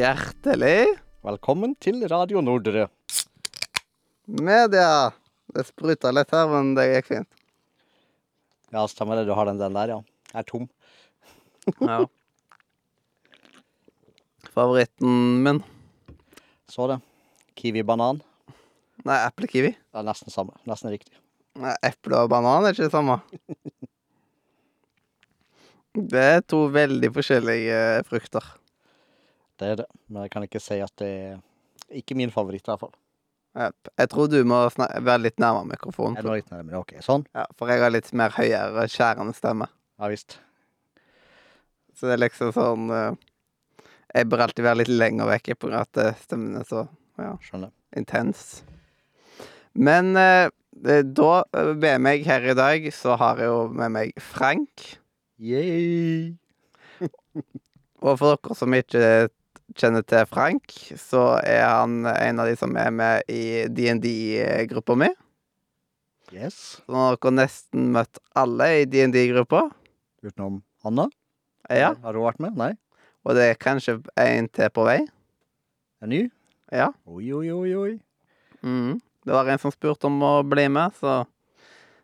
Hjertelig Velkommen til Radio Nordre. media. Det spruta litt her, men det gikk fint. Ja, stemmer det. Du har den, den der, ja. Jeg er tom. Ja. Favoritten min? Så det. Kiwi-banan. Nei, eple-kiwi. Det er nesten samme. Nesten riktig. Nei, Eple og banan er ikke det samme. Det er to veldig forskjellige frukter. Det er det. Men jeg kan ikke si at det er ikke min favoritt, i hvert fall. Jeg tror du må være litt nærmere mikrofonen. Jeg litt nærmere. OK, sånn. Ja, for jeg har litt mer høyere, skjærende stemme. Ja visst. Så det er liksom sånn eh, Jeg bør alltid være litt lenger vekk av at eh, stemmen er så ja, Skjønner. intens. Men eh, eh, da, eh, med meg her i dag, så har jeg jo med meg Frank. Yay! Og for dere som ikke kjenner til Frank, så er han en av de som er med i DND-gruppa mi. Yes. Så nå har dere nesten møtt alle i DND-gruppa. Utenom Anna. Ja. Har du vært med? Nei? Og det er kanskje en til på vei. En ny? Ja. Oi, oi, oi, oi. Mm. Det var en som spurte om å bli med, så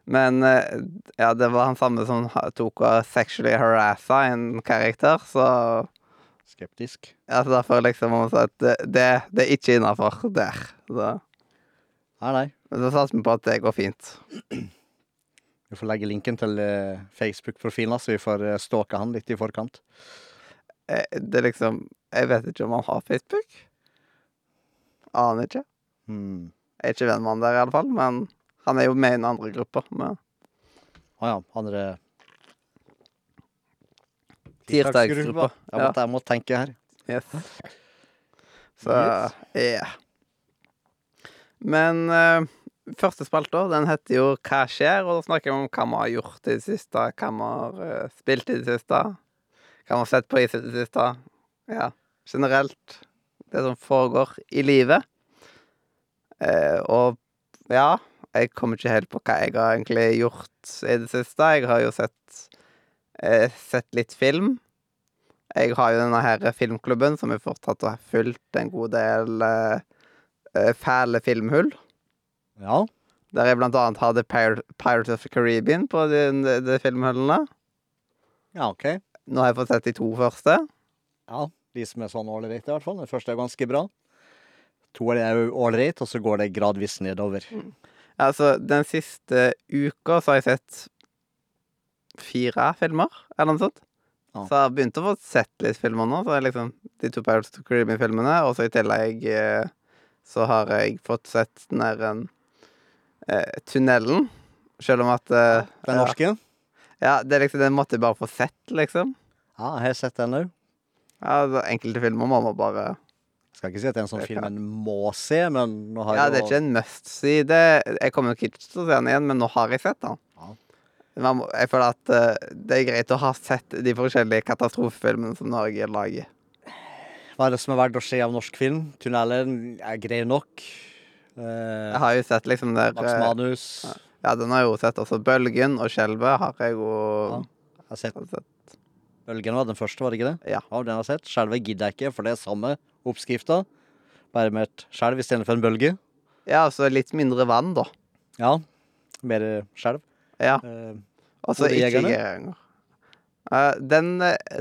Men eh, ja, det var han samme som tok og sexually harassa en karakter, så Skeptisk. ja, så derfor liksom må man si at det, det, er ikke innafor der. Så, Nei, nei. men så satser vi på at det går fint. Vi får legge linken til eh, Facebook-profilen så vi får uh, stalke han litt i forkant. Eh, Det er liksom Jeg vet ikke om han har Facebook. Aner ikke. Hmm. Jeg er ikke venn med han der, i alle fall, men han er jo med i den andre gruppa. Å Å ja. Andre Tirsdagsgruppa. Ja. måtte, jeg måtte tenke her. Yes. Så Yes. Yeah. Men uh, første spalte, den heter jo Hva skjer? Og da snakker vi om hva vi har gjort i det siste, hva vi har uh, spilt i det siste, hva vi har sett på i det siste. Ja, generelt. Det som foregår i livet. Uh, og ja, jeg kommer ikke helt på hva jeg har egentlig gjort i det siste. Jeg har jo sett, sett litt film. Jeg har jo denne her filmklubben som jeg fortsatt har fulgt en god del eh, eh, fæle filmhull. Ja. Der jeg blant annet hadde Pir Pirates of the Caribbean på de, de, de filmhullene. Ja, OK. Nå har jeg fått sett de to første. Ja, De som er sånn ålreite, i hvert fall. Den første er ganske bra. To er ålreit, og så går det gradvis nedover. Altså, den siste uka så har jeg sett fire filmer, eller noe sånt. Ja. Så jeg har begynt å få sett litt filmer nå. Så liksom de to Pirates of Caribbean-filmene, og så i tillegg eh, så har jeg fått sett den der eh, Tunnelen. Selv om at eh, Den norske? Ja, det er liksom, den måtte jeg bare få sett, liksom. Ja, jeg har sett den òg. Ja, altså, enkelte filmer må man bare Skal ikke si at det er en sånn film en må se, men nå har Ja, jo det er ikke en must see. Det, jeg kommer nok ikke til å se den igjen, men nå har jeg sett den. Ja. Jeg føler at eh, det er greit å ha sett de forskjellige katastrofefilmene som Norge lager. Hva er det som er verdt å se av norsk film? 'Tunnelen' er grei nok. Jeg Eh, har jo sett liksom der Max eh, Manus. Ja, den har jeg jo sett. Også 'Bølgen' og 'Skjelvet' har jeg jo Ja. Jeg har sett har sett. Bølgen var den første, var det ikke det? Ja. ja den har jeg sett. Skjelvet gidder jeg ikke, for det er samme oppskrifta. Bare med et skjelv istedenfor en bølge. Ja, altså litt mindre vann, da. Ja. Mer skjelv. Ja. Eh, Og så ikke jegerne? Geiranger. Eh, den,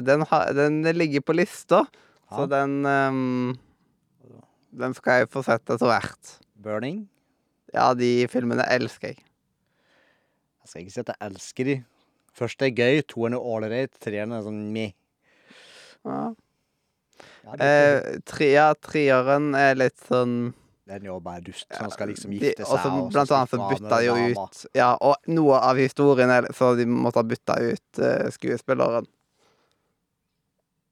den, den ligger på lista, så den um, Den skal jeg få sett etter hvert. Burning. Ja, de filmene elsker jeg. Jeg skal ikke si at jeg elsker de. Første er gøy, toeren er ålreit, treeren er sånn meh. Ja. Ja, Eh, tre, treeren er litt sånn den er jo bare dust. Som skal liksom gifte seg. Og så og blant annet så bytta de jo ut Ja, og noe av historien er så de måtte ha bytta ut uh, skuespilleren.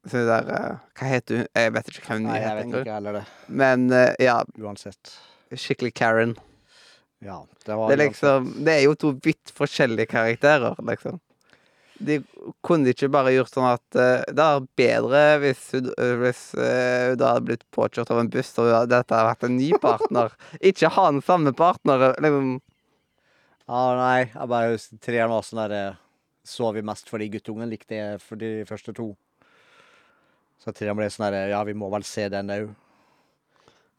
Så det der uh, Hva heter hun? Jeg vet ikke hva hun heter. Men uh, ja, Uansett. skikkelig Karen. Ja, det var Det er liksom Det er jo to vidt forskjellige karakterer, liksom. De kunne ikke bare gjort sånn at uh, det er bedre hvis hun, eh, hvis uh, da hadde blitt påkjørt av en buss og dette hadde vært en ny partner. ikke ha den samme partner. Liksom. Ja, nei, jeg bare treeren var sånn derre Så vi mest fordi guttungen likte jeg for de første to. Så treeren ble sånn herre Ja, vi må vel se den òg.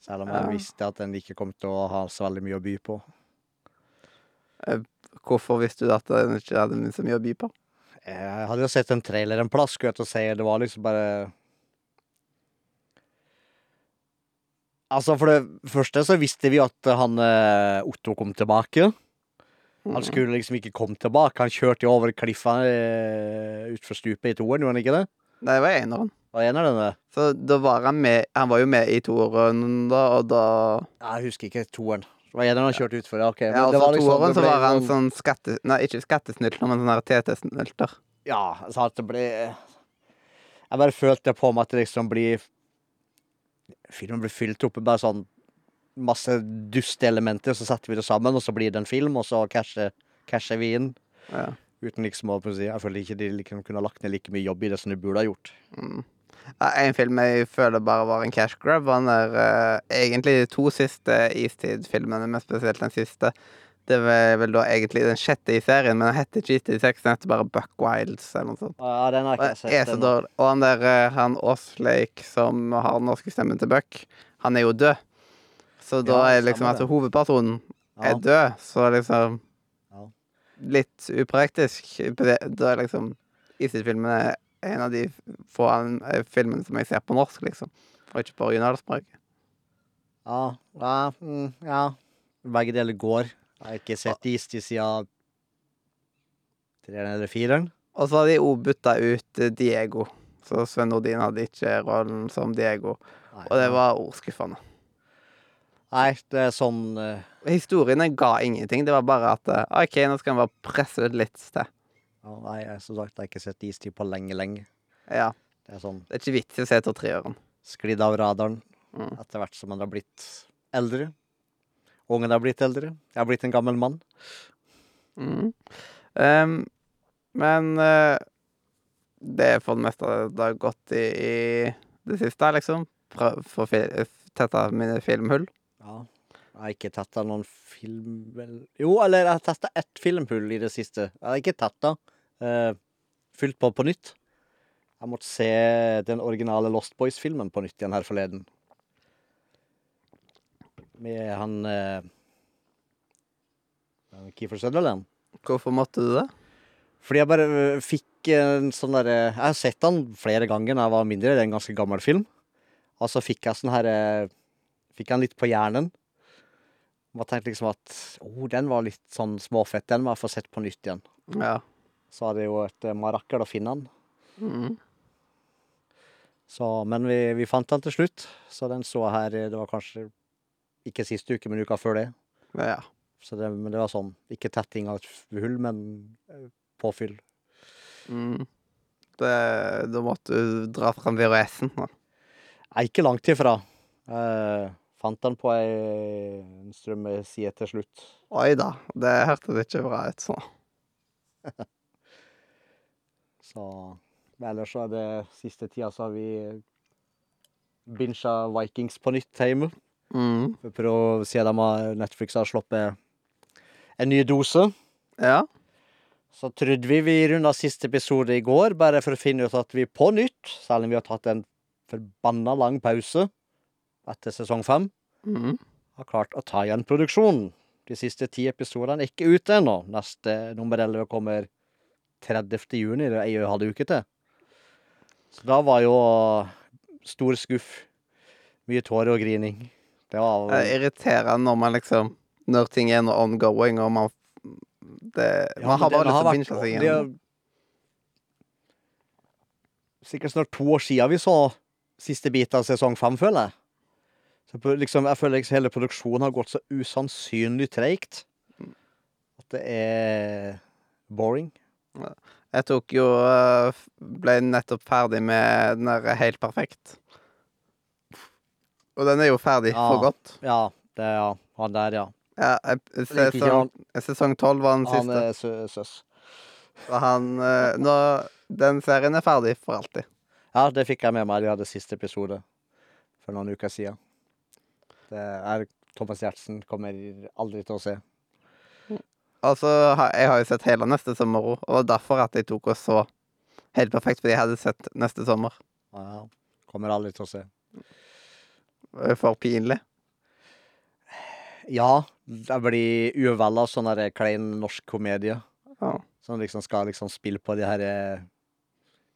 Selv om jeg Ja. visste at den ikke kom til å ha så veldig mye å by på. Hvorfor visste du at den ikke hadde så mye å by på? Jeg hadde jo sett en trailer en plass, skulle jeg til å si. Det var liksom bare Altså, for det første så visste vi at han eh, Otto kom tilbake. Mm. Han skulle liksom ikke komme tilbake. Han kjørte jo over kliffa uh, utfor stupet i toeren, gjorde han ikke det? Nei, Det var eneren. Hva er det? Så da var han med Han var jo med i toeren da, og da Jeg husker ikke toeren. Det var eneren han kjørte utfor, ja. ok. Ja, og så var liksom- toeren så var han sånn- sånn skatte... Nei, ikke skattesnylter, men sånn TT-snylter. Ja, altså at det ble Jeg bare følte på meg at det liksom blir Filmen blir fylt opp med bare sånn masse dusteelementer, så setter vi det sammen, og så blir det en film, og så casher, casher vi inn. Ja. Uten liksom å Jeg føler ikke de liksom kunne lagt ned like mye jobb i det som de burde ha gjort. Mm. En film jeg føler bare var en cash grab, var den der uh, Egentlig de to siste Istid-filmene, men spesielt den siste. Det var vel da egentlig den sjette i serien, men den heter ikke Istid 6, den heter bare Buck Wilds eller noe sånt. Ja, den har ikke sett, dårlig. og han der eh, han Oslake som har den norske stemmen til Buck, han er jo død. Så da Ja, er liksom at altså hovedpersonen Ja. er død, så liksom Litt upraktisk. Da er liksom Istid-filmen er en av de få eh, filmene som jeg ser på norsk, liksom. Og ikke på originalspråket. Ja, ja, mm, ja. Begge deler går. Jeg har ikke sett Easty siden treeren eller fireren. Og så har de òg bytta ut eh, Diego. Så Sven Nordin hadde ikke rollen som Diego. Nei, Og det var ordskuffende. Nei, det er sånn uh... Historiene ga ingenting. Det var bare at OK, nå skal vi bare presse ut litt til. Ja, Nei, jeg, som sagt, jeg har ikke sett istid på lenge, lenge. Ja. Det er sånn Det er ikke vits i å se etter treåren. sklidd av radaren Mm. etter hvert som man har blitt eldre. Ungen har blitt eldre. Jeg har blitt en gammel mann. Mm. Um, men uh, det er for det meste det har gått i, i det siste, liksom. For å tette mine filmhull. Ja. Jeg har ikke tetta noen film Jo, eller jeg har testa ett filmhull i det siste. Jeg har ikke tetta. Uh, fylt på på nytt. Jeg måtte se den originale Lost Boys-filmen på nytt igjen her forleden. Med han eh, Keefer Sutherland. Hvorfor måtte du det? Fordi jeg bare øh, fikk en sånn derre Jeg har sett den flere ganger da jeg var mindre. Det er en ganske gammel film. Og så fikk jeg sånn her Fikk jeg den litt på hjernen. Og tenkte liksom at oh, den var litt sånn småfett. Den må jeg få sett på nytt igjen. Ja. Så er det jo et øh, marakel å finne den. Mm. Så, men vi, vi fant den til slutt. Så den så her øh, Det var kanskje ikke siste uke, men uka før det. ja. Så det, men det var sånn Ikke tetting av hull, men øh, påfyll. Mm. Det, da måtte du dra fram VHS-en. Nei, ikke langt ifra. Eh, fant den på ei strømmeside til slutt. Oi da, det hørtes ikke bra ut sånn. Så ellers så er det siste tida så har vi bincha Vikings på nytt hjemme. Mm. For å se dem har Netflix har sluppet en ny dose. Ja. Så trodde vi vi runda siste episode i går, bare for å finne ut at vi på nytt, selv om vi har tatt en forbanna lang pause etter sesong fem, Mm. har klart å ta igjen produksjonen. De siste ti episodene er ikke ute ennå. Neste nummer 11 kommer 30. juni. Det er ei halv uke til. Så da var jo stor skuff. Mye tårer og grining. Det var Det er irriterende når man liksom Når ting er noe ongoing, og man det, Ja, Man har bare lyst til å binge seg igjen. er Sikkert snart to år siden vi så siste bit av sesong fem, føler jeg. Så liksom, jeg føler liksom hele produksjonen har gått så usannsynlig treigt. At det er boring. Jeg tok jo øh, Ble nettopp ferdig med den der Helt perfekt. Og den er jo ferdig Ja. for godt. Ja, det er ja. han der, ja. Ja, sesong, han. sesong 12 var den Han siste. er sø søs. Så han øh, Nå Den serien er ferdig for alltid. Ja, det fikk jeg med meg. De hadde siste episode for noen uker siden. Det er Thomas Giertsen kommer aldri til å se. Og så har jeg har jo sett hele neste sommer òg, og det var derfor at jeg tok og så Helt perfekt, fordi jeg hadde sett neste sommer. Ja. Kommer aldri til å se. For pinlig. Ja, jeg blir uvel av sånn der klein norsk komedie. Ja. Som liksom skal liksom spille på de her eh,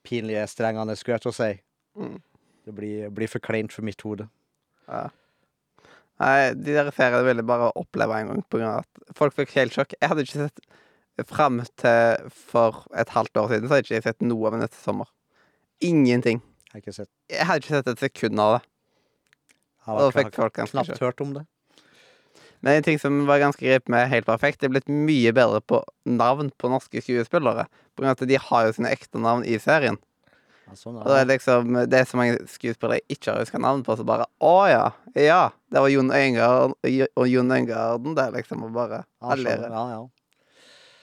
pinlige strengene, skulle jeg til å si. Mm. Det blir, blir for kleint for mitt hode. Ja. Nei, de der feriene ville jeg bare oppleve en gang på grunn av at folk fikk helt sjokk. Jeg hadde ikke sett Fram til for et halvt år siden så hadde jeg ikke sett noe av neste sommer. Ingenting. Jeg ikke sett Jeg hadde ikke sett et sekund av det. Og da fikk folk ganske knapt hørt om det. Men en ting som var ganske grip med Helt perfekt, det er blitt mye bedre på navn på norske skuespillere. På grunn av at de har jo sine ekte navn i serien. Ja, sånn, Og det er liksom Det er så mange skuespillere jeg ikke har huska navn på, så bare Å ja! Ja! Det var Jon Øyengarden og Jon Øyengarden der, liksom. Og bare Ja, alle dere ja, ja.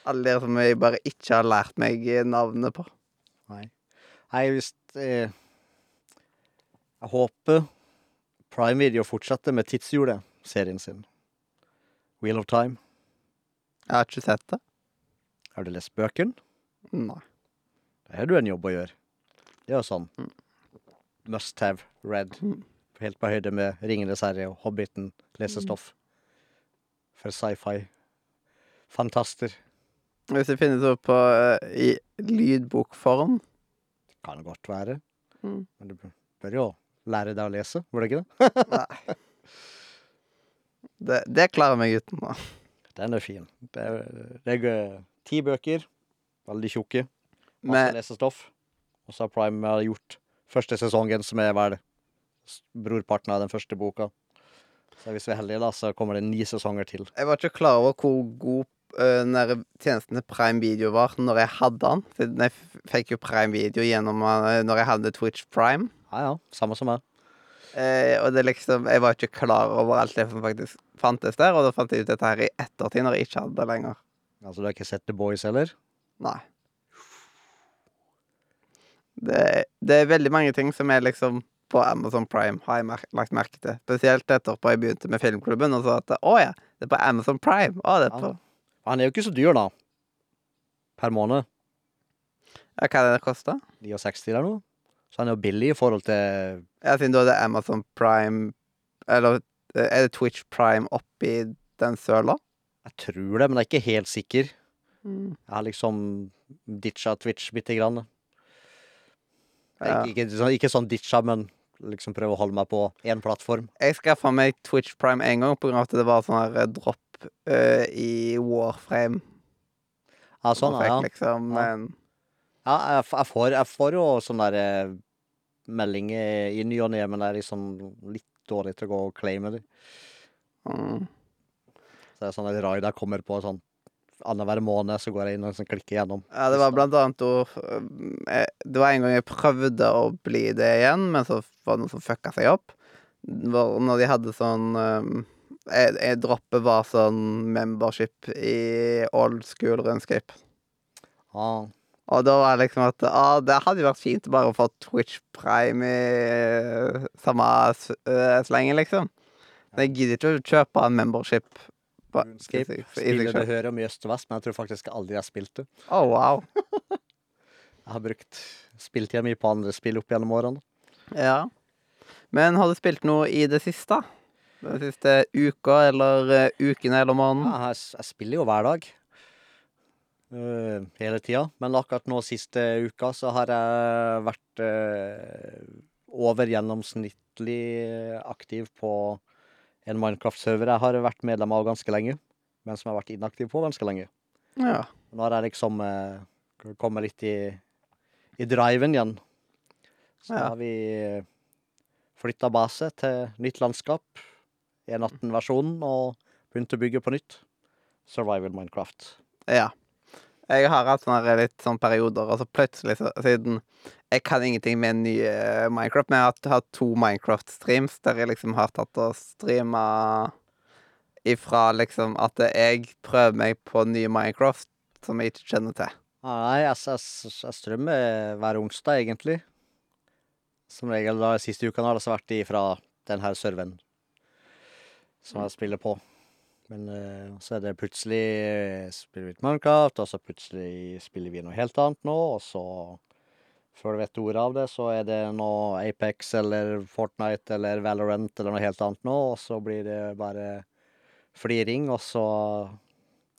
alle dere som jeg bare ikke har lært meg navnet på. Nei. Nei, hvis eh, Jeg håper Prime Video fortsetter med Tidshjulet-serien sin. Wheel of Time. Jeg har ikke sett det. Har du lest bøkene? Nei. Da har du en jobb å gjøre. Det er jo sånn must have read. Helt på høyde med Ringenes herre og Hobbiten lesestoff. For sci-fi. Fantaster. Hvis det finnes opp på, uh, i lydbokform Det Kan godt være. Mm. Men du bør jo lære deg å lese, bør du ikke det? Nei. Det, det klarer meg uten. da. Den er fin. Det er, det er ti bøker. Veldig tjukke. Masse lesestoff. Og så har Prime gjort første sesongen, som er vel brorparten av den første boka. Så hvis vi er heldige, da, så kommer det ni sesonger til. jeg var ikke klar over hvor god uh, den der tjenesten til Prime Video var når jeg hadde den. Jeg fikk jo Prime Video gjennom uh, når jeg hadde Twitch Prime. Ja, ja. Samme som meg. Eh, og det liksom Jeg var ikke klar over alt det som faktisk fantes der, og da fant jeg ut dette her i ettertid, når jeg ikke hadde det lenger. Altså, du har ikke sett The Boys heller? Nei. Det, det er veldig mange ting som er liksom på Amazon Prime, har jeg mer lagt merke til. Spesielt etterpå jeg begynte med Filmklubben, og så at Å ja, det er på Amazon Prime. Å, det er på Ja. Han er jo ikke så dyr, da. Per måned. Ja, hva er det det koster? 69 eller noe. Så han er jo billig i forhold til Ja, siden da er det Amazon Prime Eller er det Twitch Prime oppi den søla? Jeg tror det, men jeg er ikke helt sikker. Mm. Jeg har liksom ditcha Twitch bitte grann. Ikke, ikke, sånn- ikke sånn ditcha, men liksom prøve å holde meg på én plattform. Jeg skaffa meg Twitch Prime en gang av at det var sånn her Drop dropp eh, i Warframe. Ja, sånn, fikk ja. liksom Ja. Men... ja jeg, jeg, får, jeg får jo sånne der eh, meldinger i ny og ne, men det er liksom litt dårlig til å gå og claime dem. mm, Så det er sånn at raid jeg kommer på sånn annenhver måned, så går jeg inn og liksom klikker gjennom. Ja, det var blant annet eh, Det var en gang jeg prøvde å bli det igjen, men så var det noen som fucka seg opp. Når de hadde sånn um, jeg, jeg Droppet var sånn membership i old school rundskip. Ah. Og da var det liksom at ah, det hadde vært fint bare å få Twitch Prime i eh, samme eh, slenge, liksom. Men jeg gidder ikke å kjøpe en membership. RuneScape. Spiller det hører om i øst og vest, men jeg tror faktisk aldri jeg har spilt det. Å, wow. Jeg har brukt spiltida mi på andre spill opp gjennom årene. Ja. Men har du spilt noe i det siste? Den siste uka, eller uh, ukene, eller måneden? Ja, jeg, jeg spiller jo hver dag. Uh, hele tida. Men akkurat nå siste uka så har jeg vært uh, over gjennomsnittlig aktiv på en Minecraft-server jeg har vært medlem av ganske lenge. Men som jeg har vært inaktiv på ganske lenge. Ja. Nå har jeg liksom eh, kommet litt i, i driven igjen. Så Ja. har vi flytta base til nytt landskap. 1.18-versjonen, og begynt å bygge på nytt. Survival Minecraft. ja. Jeg har hatt sånne litt sånn perioder, og så plutselig, så, siden jeg kan ingenting med nye Minecraft, men jeg har hatt to Minecraft-streams der jeg liksom har tatt og streama ifra liksom at jeg prøver meg på nye Minecraft som jeg ikke kjenner til. Nei, jeg, jeg, jeg strømmer hver onsdag, egentlig. Som regel da siste uka har det vært ifra den her serveren som jeg spiller på. Men eh, så er det plutselig eh, spiller vi litt Minecraft, og så plutselig spiller vi noe helt annet nå, og så Før du vet ordet av det, så er det noe Apex eller Fortnite eller Valorant eller noe helt annet nå, og så blir det bare fliring, og så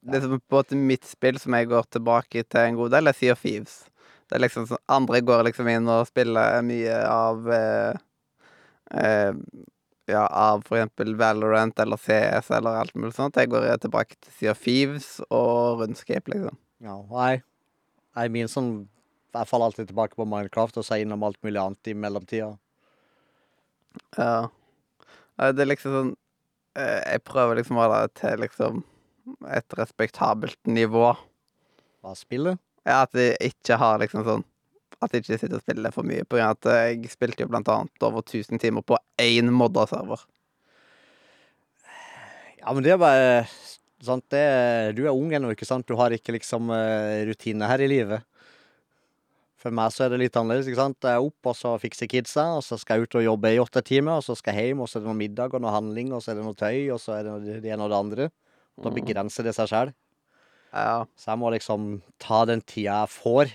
Det som på en måte mitt spill som jeg går tilbake til en god del, er Sea of Thieves. Det er liksom sånn Andre går liksom inn og spiller mye av eh, eh, Ja, av eksempel Valorant eller CS eller alt mulig sånt. Jeg går tilbake til Sea of Thieves og Rundscape, liksom. Ja, nei. Jeg min sånn Jeg faller alltid tilbake på Minecraft og så er jeg innom alt mulig annet i mellomtida. Ja. Det er liksom sånn eh, Jeg prøver liksom å ha det til liksom et respektabelt nivå. Hva spillet? Ja, at jeg ikke har liksom sånn At jeg ikke sitter og spiller for mye. På grunn av at eh, jeg spilte jo blant annet over 1000 timer på én modda server. Ja, men det er bare sant, det, Du er ung ennå, ikke sant? Du har ikke liksom eh, rutine her i livet. For meg så er det litt annerledes. ikke sant? Jeg er opp, og så fikser kidsa, og så skal jeg ut og jobbe i åtte timer, og så skal jeg hjem, og så er det noe middag og noe handling, og så er det noe tøy, og så er det det ene og det andre. Da begrenser det seg sjøl. Ja. Så jeg må liksom ta den tida jeg får,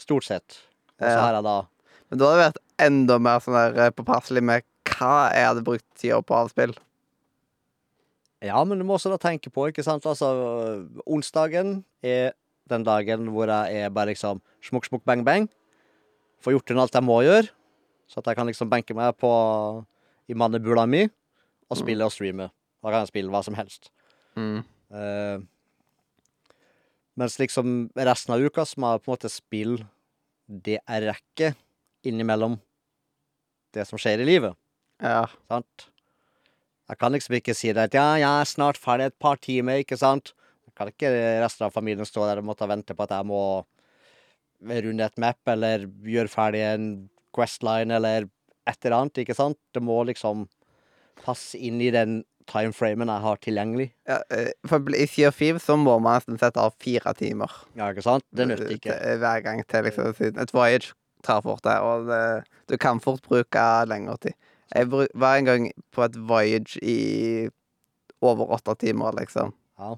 stort sett. Og så Ja. har jeg da Men da hadde det vært enda mer sånn der eh, påpasselig med hva jeg hadde brukt tida på av spill. Ja, men du må også da tenke på, ikke sant, altså Onsdagen er den dagen hvor jeg er bare liksom smukk, smukk, bang, bang. Får gjort unna alt jeg må gjøre, så at jeg kan liksom benke meg på i mannebula mi og spille og streame. Da kan jeg spille hva som helst. Mm. Eh, mens liksom resten av uka så må jeg på en måte spille det jeg rekker innimellom det som skjer i livet. Ja. Sant? Jeg kan liksom ikke si det at ja, jeg er snart ferdig et par timer, ikke sant? Jeg kan ikke resten av familien stå der og måtte vente på at jeg må runde et map, eller gjøre ferdig en questline, eller et eller annet, ikke sant? Det må liksom passe inn i den timeframen jeg har tilgjengelig. ja eh, for I Sea of Thieves så må man nesten sette av fire timer. Ja, ikke sant? Det nytter ikke. Hver gang til liksom Et voyage tar fort det, og det, du kan fort bruke lengre tid. Jeg var en gang på et voyage i over åtte timer, liksom. Ja.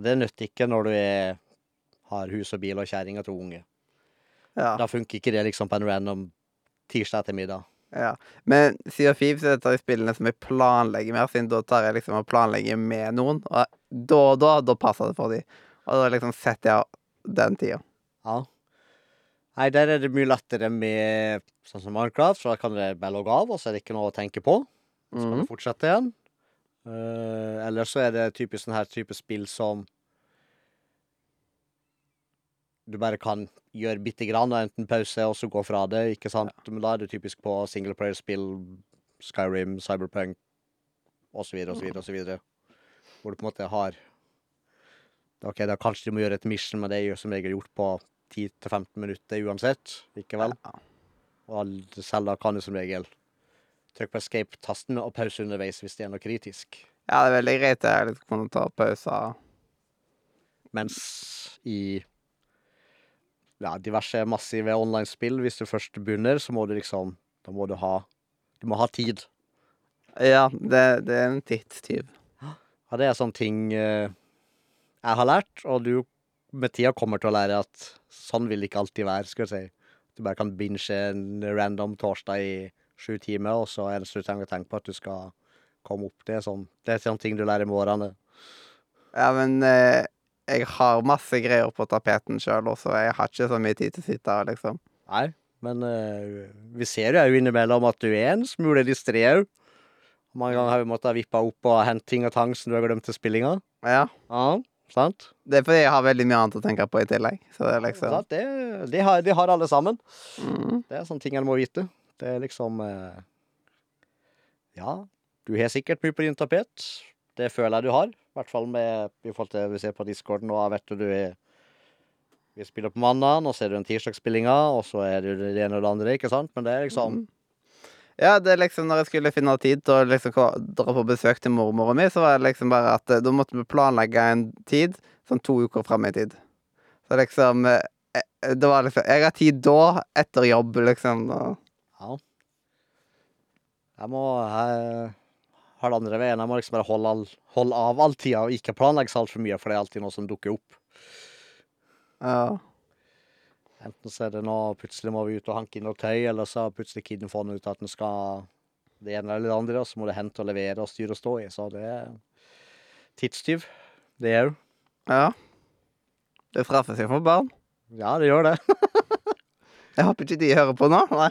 Det nytter ikke når du er, har hus og bil og kjerring og to unge. Ja. Da funker ikke det liksom på en random tirsdag ettermiddag. Ja. Men Sea of Thieves er et av de spillene som jeg planlegger mer, siden da tar jeg liksom og planlegger med noen. Og da og da, da passer det for dem. Og da liksom setter jeg av den tida. Ja. Nei, der er det mye lettere med sånn som Minecraft, så da kan det bare logge av, og så er det ikke noe å tenke på. Så kan Mhm. du fortsette igjen. Uh, eller så er det typisk sånn her type spill som du bare kan gjøre bitte grann, og enten pause og så gå fra det, ikke sant? Men da er det typisk på singleplayer-spill, Skyrim, Cyberpunk, så videre, og så videre, og så videre. Hvor du på en måte har OK, da kanskje du må gjøre et mission, men det er jo som regel gjort på 10-15 minutter uansett, likevel. Ja. Og selv da kan du som regel trykke på escape-tasten og pause underveis hvis det er noe kritisk. ja, det er veldig greit å kunne ta pauser. Mens i ja, diverse massive online-spill, hvis du først begynner, så må du liksom Da må du ha Du må ha tid. Ja, det, det er en tidstyv. Ja, det er sånne ting eh, jeg har lært, og du med tida kommer til å lære at sånn vil det ikke alltid være, skal jeg si. Du bare kan binge en random torsdag i sju timer, og så er det slutt å tenke på at du skal komme opp. Det er sånn, det er sånne ting du lærer med årene. Ja, men eh, jeg har masse greier på tapeten sjøl også. Jeg har ikke så mye tid til å sitte her, liksom. Nei, men uh, vi ser jo innimellom at du er en smule distré òg. Mange ganger har vi måttet vippe opp og hente ting og tang som du har glemt til spillinga. Ja. Ja, sant? Det er fordi jeg har veldig mye annet å tenke på i tillegg. Så det er liksom ja, Det, det, har, det har alle sammen. mm. Det er sånne ting en må vite. Det er liksom eh, Ja, du har sikkert mye på din tapet. Det føler jeg du har. I hvert fall med i forhold til vi ser på discorden, nå. vet du er Vi spiller på mandag, og så er det den tirsdagsspillinga, og så er det det ene og det andre, ikke sant? Men det er liksom Mm. Ja, det er liksom når jeg skulle finne tid til å liksom dra på besøk til mormora mi, så var det liksom bare at eh, da måtte vi planlegge en tid sånn to uker fram i tid. Så liksom eh, eh, Det var liksom Jeg har tid da, etter jobb, liksom. Og, Ja. Jeg må Jeg har det andre veien. Jeg må liksom bare holde, all, holde av all tida og ikke planlegge så altfor mye, for det er alltid noe som dukker opp. ja. Enten så er det nå plutselig må vi ut og hanke inn noe tøy, eller så har plutselig kiden funnet ut at den skal det ene eller det andre, og så må det hente og levere og styre og stå i. Så det er tidstyv, det òg. Ja. Det straffer seg for barn. Ja, det gjør det. Jeg håper ikke de hører på nå. Nei.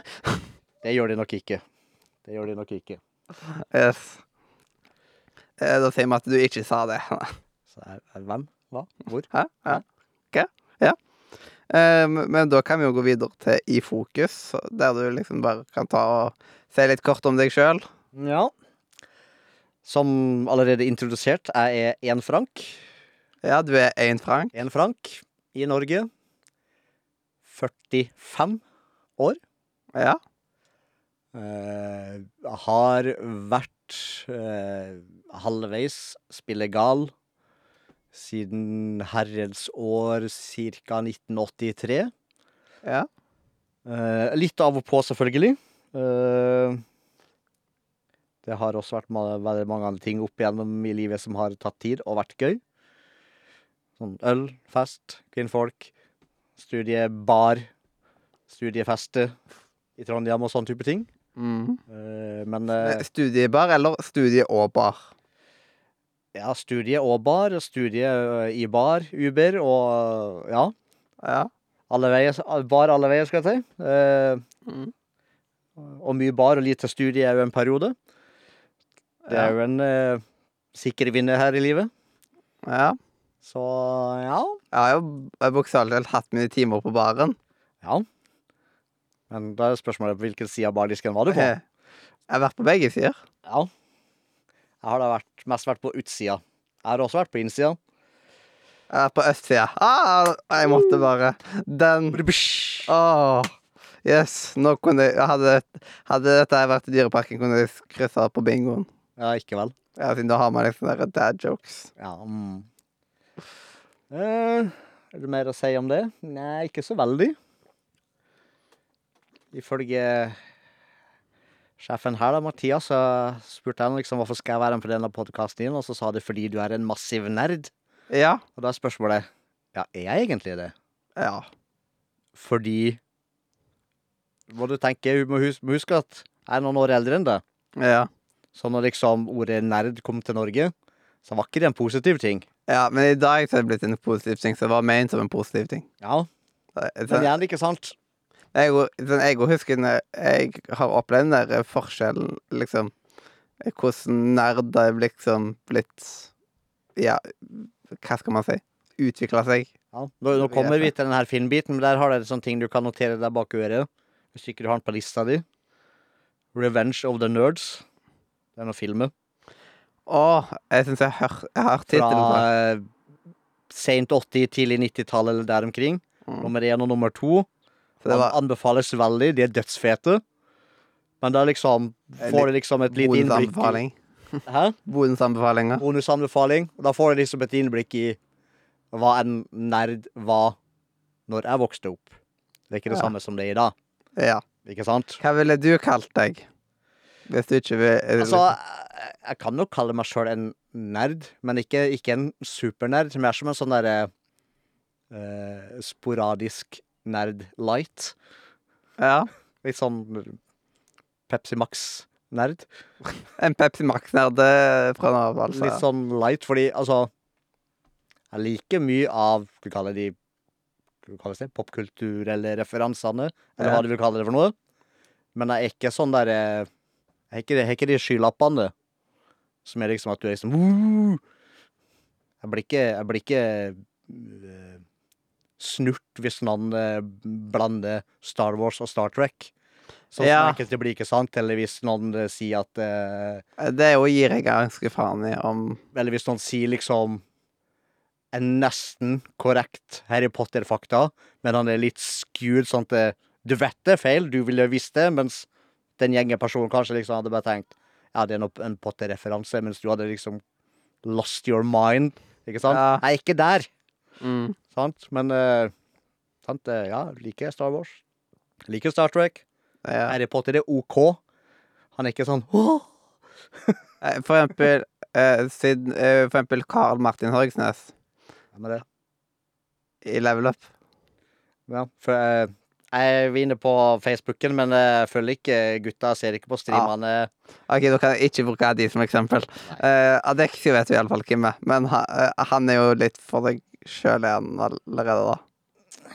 Det gjør de nok ikke. Det gjør de nok ikke. Yes. Eh, Da sier vi at du ikke sa det. Så er, er hvem? Hva? Hvor? Hæ? Hæ? Ok, ja. Eh, men- da kan vi jo gå videre til I fokus, der du liksom bare kan ta og si litt kort om deg sjøl. Ja. Som allerede introdusert, jeg er én frank. Ja, du er én frank. Én frank i Norge. 45 år. Ja. Eh, har vært eh, halvveis spillegal siden herrens år ca. 1983. Ja. Eh, litt av og på, selvfølgelig. Eh, det har også vært ma veldig mange andre ting opp igjennom i livet som har tatt tid og vært gøy. Sånn øl, fest, kvinnfolk, studiebar, studiefeste i Trondheim og sånn type ting. Mm. Eh, men eh, Eh, Studiebar eller studie og bar? ja, studie og bar, studie eh, i bar, Uber og ja. Ja. Alle veier, bar alle veier, skal jeg si. Eh, Mm. og mye bar og lite studie er jo en periode. Det er jo en eh, sikker vinner her i livet. ja. Så ja. Jeg har jo eh, bokstavelig talt hatt mine timer på baren. Ja. Men da er spørsmålet på hvilken side av bardisken var du på? Jeg har vært på begge sider. Ja. Jeg har da vært, mest vært på utsida. Jeg har også vært på innsida. Jeg har vært på østsida. Ah, jeg måtte bare Den oh, yes. Nå kunne jeg Hadde, hadde dette vært i Dyreparken, kunne jeg kryssa på bingoen. Ja, ikke vel. Ja, siden da har man liksom der dad jokes. Ja. Mm. Eh, er det mer å si om det? Nei, ikke så veldig. Ifølge sjefen her, da, Mathias, så spurte jeg han liksom hvorfor skal jeg være med på denne podkasten din, og så sa de fordi du er en massiv nerd. Ja. Og da er spørsmålet ja, er jeg egentlig det? Ja. Fordi Må du tenke, må huske at jeg er noen år eldre enn deg. Ja. Så når liksom ordet nerd kom til Norge, så var ikke det en positiv ting. ja. Men i dag så er det blitt en positiv ting, så det var ment som en positiv ting. Ja, men igjen, ikke sant? Jeg, sånn, jeg husker når jeg har opplevd den der forskjellen, liksom Hvordan nerd er liksom blitt Ja, hva skal man si? Utvikla seg. Ja. Nå, nå kommer vi til den her Finn-biten, men der har dere sånne ting du kan notere deg bak øret. Hvis ikke du har den på lista di. Revenge of the Nerds. Det er noe film Å, jeg syns jeg har hørt tittelen Fra eh, seint 80-, tidlig 90-tallet eller der omkring. Mm. Nummer én og nummer to. Så det var anbefales veldig. De er dødsfete. Men da liksom får du liksom et lite innblikk bonusanbefaling. Hæ? Bonusanbefaling. Og da får du liksom et innblikk i hva en nerd var når jeg vokste opp. Det er ikke det Ja. samme som det er i dag. Ja. Ikke sant? Hva ville du kalt deg? Hvis du ikke vil Altså, jeg, jeg kan jo kalle meg sjøl en nerd, men ikke, ikke en supernerd. Mer som en sånn derre eh, sporadisk nerd light. Ja. Litt sånn Pepsi Max-nerd. En Pepsi Max-nerd eh, fra nå av, altså. Litt sånn light, fordi altså Jeg liker mye av Skal vi kalle de Hva kalles det? Popkulturelle referansene, eller Ja. hva du vil kalle det for noe. Men jeg er ikke sånn derre Jeg har ikke, jeg har ikke de skylappene som er liksom at du er liksom Jeg blir ikke, jeg blir ikke snurt hvis noen øh, blander Star Wars og Star Trek. Sånn Ja. som enkelte blir, ikke sant? Eller hvis noen øh, sier at eh, Det er jo gir jeg ganske faen i om Eller hvis noen sier liksom en nesten korrekt Harry Potter-fakta, men han er litt skewed sånn at det- du vet det er feil, du ville visst det, mens den gjengepersonen kanskje liksom hadde bare tenkt ja, det er en Potter-referanse, mens du hadde liksom lost your mind, ikke sant? Ja. Jeg er ikke der, mm, sant? Men uh, sant, eh, ja, liker Star Wars. Liker Star Trek. er, Harry Potter er OK. Han er ikke sånn Åh! Eh, For eksempel uh, siden, uh, For eksempel Carl Martin Horgsnes Hvem er det? i Level Up. Ja, for uh, jeg er inne på Facebooken, men jeg følger ikke gutta. Ser ikke på streamene. OK, da kan jeg ikke bruke de som eksempel. Uh, Adexio vet vi iallfall hvem er, men ha, uh, han er jo litt for deg sjøl igjen allerede, da.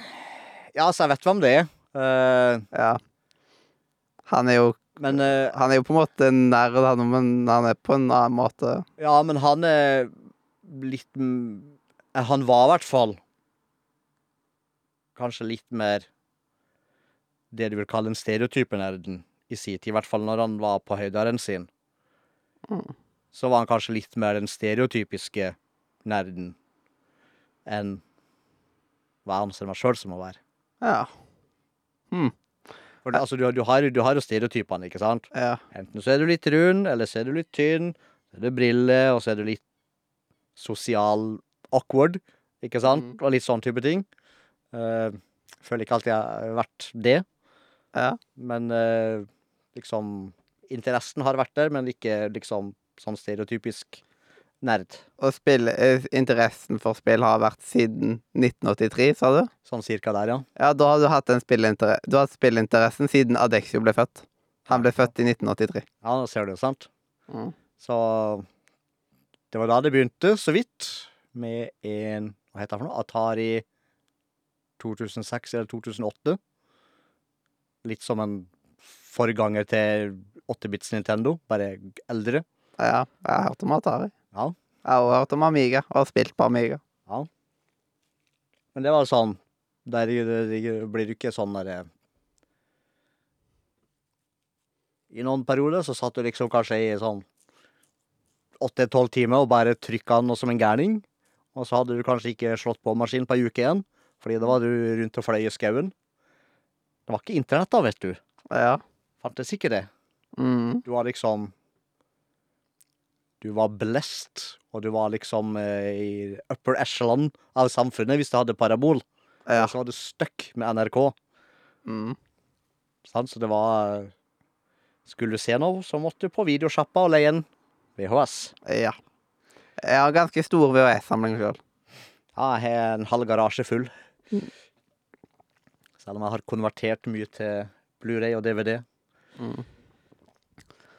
Ja, altså, jeg vet hvem det er. Uh, Ja. Han er jo men uh, Han er jo på en måte nerd, han, men han er på en annen måte Ja, men han er litt eh, Han var i hvert fall kanskje litt mer det du vil kalle en stereotype nerden i sin tid. I hvert fall når han var på høydaren sin. Mm. Så var han kanskje litt mer den stereotypiske nerden enn hva jeg anser meg sjøl som å være. Ja. For det, altså, du, du, har, du har jo stereotypene, ikke sant? Ja. Enten så er du litt rund, eller så er du litt tynn. Så er du briller, og så er du litt sosial awkward, ikke sant? Mm. Og litt sånn type ting. Uh, føler ikke alltid jeg har vært det, ja. men uh, liksom Interessen har vært der, men ikke liksom sånn stereotypisk nerd. Og spill, eh, interessen for spill har vært siden 1983, sa du? Sånn cirka der, ja. Ja, da har du hatt en spillinter Du har hatt spillinteressen siden Adexio ble født. Han ble født i 1983. Ja, da ser du, sant? Mm. Så det var da det begynte, så vidt, med en Hva heter det for noe? Atari 2006 eller 2008. Litt som en forganger til 8-bits Nintendo, bare eldre. Ja, jeg har hørt om Atari. Ja. Jeg har også hørt om Amiga, og har spilt på Amiga. Ja. Men det var sånn Der blir du ikke sånn derre I noen perioder så satt du liksom kanskje i sånn åtte-tolv timer og bare trykka noe som en gærning. Og så hadde du kanskje ikke slått på maskinen på ei uke igjen, fordi da var du rundt og fløy i skauen. Det var ikke internett da, vet du. Ja. Fantes ikke det. Mm. Du var liksom Du var blessed, og du var liksom eh, i upper echelon av samfunnet hvis du hadde parabol. Ja. Og så var du stuck med NRK. Mm. Sant? Så det var Skulle du se noe, så måtte du på videosjappa og leie en VHS. ja. Jeg har ganske stor VHS-samling sjøl. Ja, jeg har en halv garasje full. Mm. Selv om jeg har konvertert mye til Blu-ray og DVD. Mm.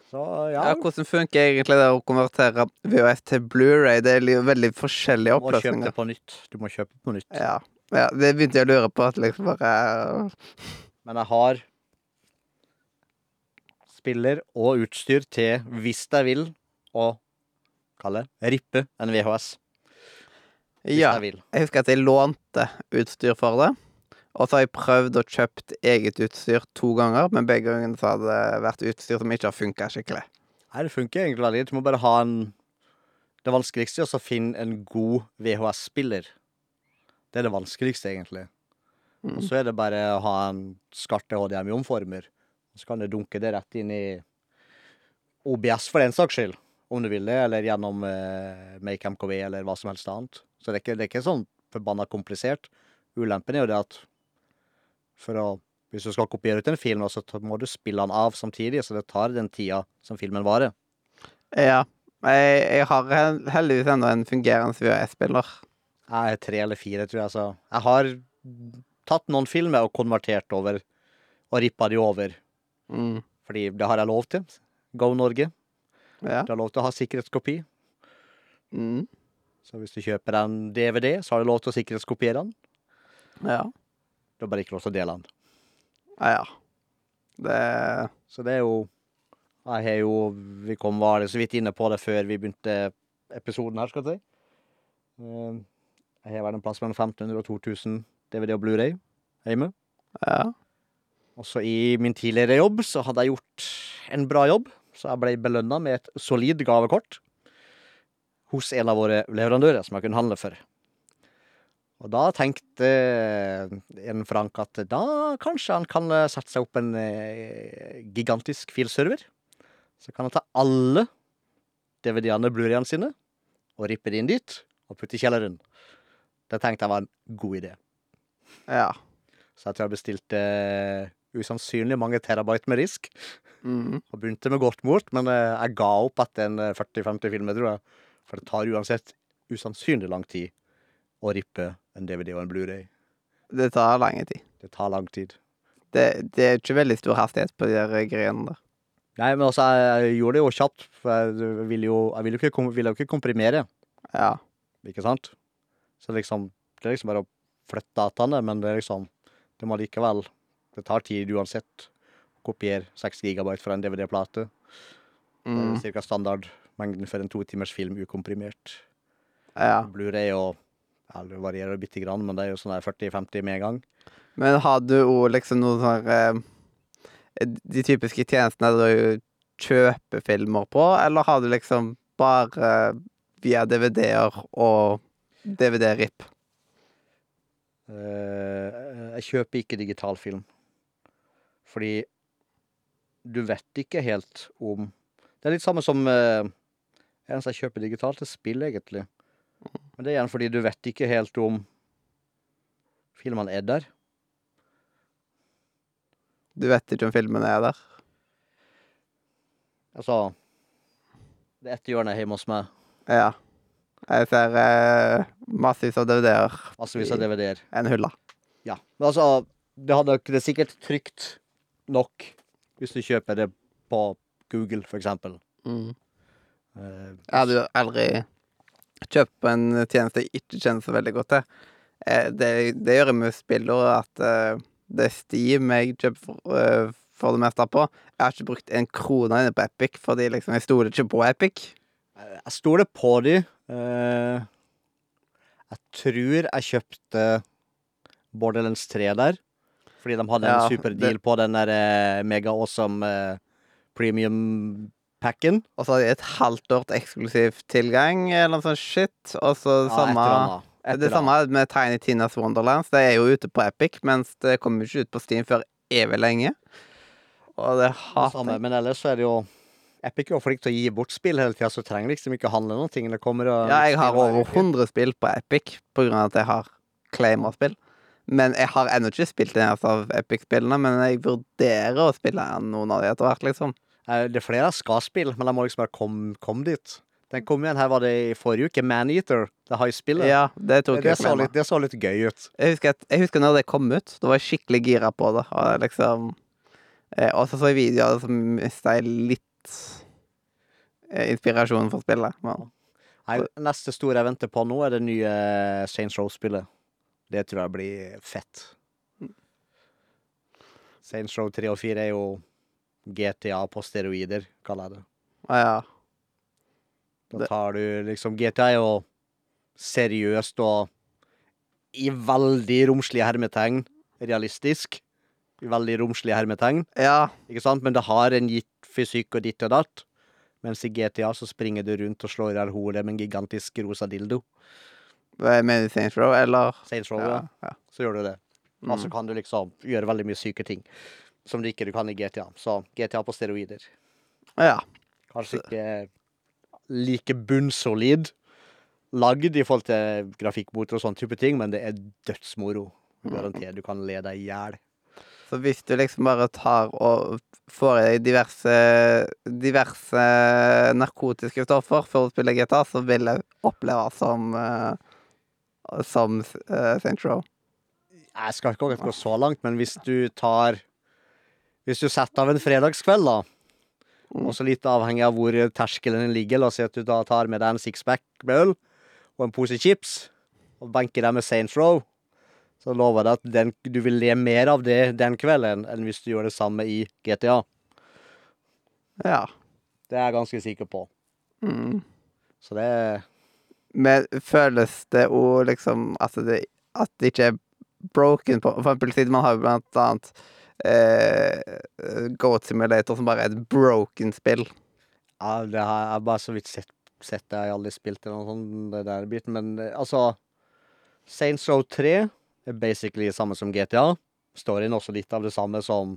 Så ja, Ja, hvordan funker egentlig det å konvertere VHS til Blu-ray? Det er jo veldig forskjellige oppløsninger. du må kjøpe det på nytt. Du må kjøpe på nytt. Ja. ja, det begynte jeg å lure på. At liksom bare Men jeg har spiller og utstyr til, hvis jeg vil, å kalle rippe en VHS. Hvis Ja. jeg. Jeg husker at jeg lånte utstyr for det. Og så har jeg prøvd og kjøpt eget utstyr to ganger, men begge gangene så har det vært utstyr som ikke har funka skikkelig. Nei, det funker egentlig veldig. Du må bare ha en Det vanskeligste er å finne en god VHS-spiller. Det er det vanskeligste, egentlig. Og Mm. så er det bare å ha en skarte HDMI-omformer. Så kan du dunke det rett inn i OBS for den saks skyld, om du vil det, eller gjennom eh, Make MKV eller hva som helst annet. Så det er ikke, det er ikke sånn forbanna komplisert. Ulempen er jo det at for å Hvis du skal kopiere ut en film, så må du spille den av samtidig, så det tar den tida som filmen varer. Ja. Jeg, jeg har heldigvis ennå en fungerende VHS-spiller. Jeg er tre eller fire, tror jeg. Så jeg har tatt noen filmer og konvertert over, og rippa de over. Mm. Fordi det har jeg lov til. Go Norge. Ja. Du har lov til å ha sikkerhetskopi. Mm. Så hvis du kjøper en DVD, så har du lov til å sikkerhetskopiere den. Ja. Du blir bare ikke lov til å dele den. Ja, ja. Det Så det er jo Jeg har jo Vi kom var det så vidt inne på det før vi begynte episoden her, skal jeg si. Eh, Jeg har vært en plass mellom 1500 og 2000 DVD og Blu-ray hjemme. Ja. Også i min tidligere jobb så hadde jeg gjort en bra jobb, så jeg ble belønna med et solid gavekort hos en av våre leverandører som jeg kunne handle for. Og da tenkte en Frank at da kanskje han kan eh, sette seg opp en eh, gigantisk filserver. Så kan han ta alle DVD-ene, Blu-rayene sine, og rippe det inn dit, og putte i kjelleren. Det tenkte jeg var en god idé. Ja. Så jeg tror jeg bestilte eh, usannsynlig mange terabyte med risk. Mm. Og begynte med godt mot, men eh, jeg ga opp etter en eh, 40-50 filmer, tror jeg. For det tar uansett usannsynlig lang tid å rippe en DVD og en Blu-ray. Det tar lang tid. Det tar lang tid. Det, det er ikke veldig stor hastighet på de der greiene der. Nei, men altså, jeg, gjorde det jo kjapt, for jeg ville jo, jeg ville jo ikke, ville jo ikke komprimere, Ja. ikke sant? Så liksom, det er liksom bare å flytte dataene, men det er liksom, det må likevel, det tar tid uansett å kopiere 6 gigabyte fra en DVD-plate. Mm. cirka standardmengden for en to timers film ukomprimert. ja. Blu-ray og, ja, det varierer bitte grann, men det er jo sånn der 40-50 med en gang. Men har du òg liksom noen sånne eh, De typiske tjenestene du kjøper filmer på, eller har du liksom bare via DVD-er og DVD-RIP? Eh, jeg kjøper ikke digital film. Fordi du vet ikke helt om Det er litt samme som eneste jeg kjøper digitalt, er spill, egentlig. Men det er igjen fordi du vet ikke helt om filmene er der. Du vet ikke om filmene er der? Altså Det er ett hjørne hjemme hos meg. Ja. Jeg ser eh, massevis av DVD-er. Massevis av DVD-er. En hylle. Ja. Men altså, det, hadde, det er sikkert trygt nok hvis du kjøper det på Google, for eksempel. Mm. Eh, Jeg hadde jo aldri kjøpt på en tjeneste jeg ikke kjenner så veldig godt til. Eh, Det, det gjør jeg med spillere, at eh, det er Steam jeg kjøper for, eh, for det meste på. Jeg har ikke brukt en krone inne på Epic, fordi liksom, jeg stoler ikke på Epic. Jeg stoler på de. Jeg tror jeg kjøpte Borderlands 3 der. Fordi de hadde en Ja, superdeal på den der mega awesome eh, premium-packen. Og så hadde jeg et halvt år eksklusiv tilgang, eller noe sånt shit. Og så det samme Det samme med Tiny Tinas Wonderlands. Det er jo ute på Epic, mens det kommer ikke ut på Steam før evig lenge. Og det hater jeg. men ellers så er det jo Epic er jo flink til å gi bort spill hele tida, så trenger liksom ikke handle noen ting. Det kommer og Ja, jeg har over uke. 100 spill på Epic på grunn av at jeg har claimer-spill. Men jeg har ennå ikke spilt en eneste av Epic-spillene, men jeg vurderer å spille noen av de etter hvert, liksom. Eh, Det er flere jeg skal spille, men jeg må liksom bare komme kom dit. Den kom igjen her var det i forrige uke. Maneater. Det high-spillet. Ja, det tok det, det, så litt, det så litt gøy ut. Jeg husker, at, jeg husker når det kom ut. Da var jeg skikkelig gira på det. Og liksom eh, så så jeg videoer som mista jeg litt eh, inspirasjon for spillet. Men, Nei, neste store jeg venter på nå, er det nye Saints Row-spillet. Det tror jeg blir fett. Saints Row 3 og 4 er jo GTA på steroider, kaller jeg det. ah, ja. Da tar du liksom GTA er jo seriøst og i veldig romslige hermetegn realistisk. I veldig romslige hermetegn, ja. ikke sant? Men det har en gitt fysikk og ditt og datt. Mens i GTA så springer du rundt og slår i hjel hodet med en gigantisk rosa dildo. Mener du Saints Row, eller? Saints Row, ja. ja. Så gjør du det. Og så Mm. kan du liksom gjøre veldig mye syke ting. Som du ikke du kan i GTA. Så GTA på steroider. ja. Kanskje ikke like bunnsolid lagd i forhold til grafikkmotor og sånne type ting, men det er dødsmoro. Garantert. Du kan le deg i hjel. Så hvis du liksom bare tar og får i deg diverse, diverse narkotiske stoffer for å spille GTA, så vil jeg oppleve som eh, som St. Saints Row. Jeg skal ikke gå så langt, men hvis du tar Hvis du setter av en fredagskveld, da, Mm. også litt avhengig av hvor terskelen din ligger, la oss si at du da tar med deg en sixpack med øl og en pose chips, og benker deg med Saints Row, så lover jeg deg at den, du vil le mer av det den kvelden enn hvis du gjør det samme i GTA. Ja. Det er jeg ganske sikker på. Mm. Så det Men føles det jo liksom at det, at det ikke er broken på For eksempel siden man har blant annet eh, Goat Simulator, som bare er et broken spill. Ja, det har jeg bare så vidt sett, sett det. Jeg har aldri spilt det, noe sånt, det der biten. Men eh, altså Saints Row 3 er basically det samme som GTA. Storyen inn også litt av det samme som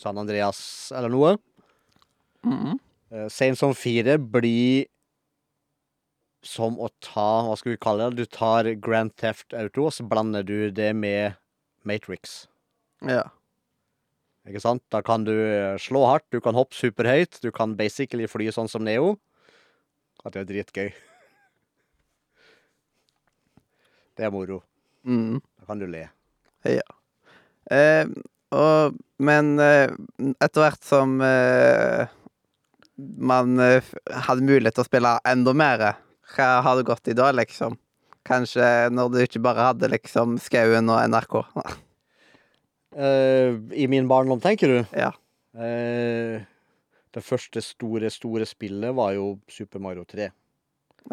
San Andreas eller noe. Mm. -hmm. Saints Row 4 blir som å ta Hva skal vi kalle det? Du tar Grand Theft Auto, og så blander du det med Matrix. Ja. Ikke sant? Da kan du eh, slå hardt, du kan hoppe superhøyt, du kan basically fly sånn som Neo. At det er dritgøy. Det er moro. Mm. Da kan du le. Eh, og, men eh, etter hvert som eh, man eh, hadde mulighet til å spille enda mer, hva har det gått i da, liksom? Kanskje når du ikke bare hadde liksom Skauen og NRK. Eh, I min barndom, tenker du? ja. Uh, det første store, store spillet var jo Super Mario 3.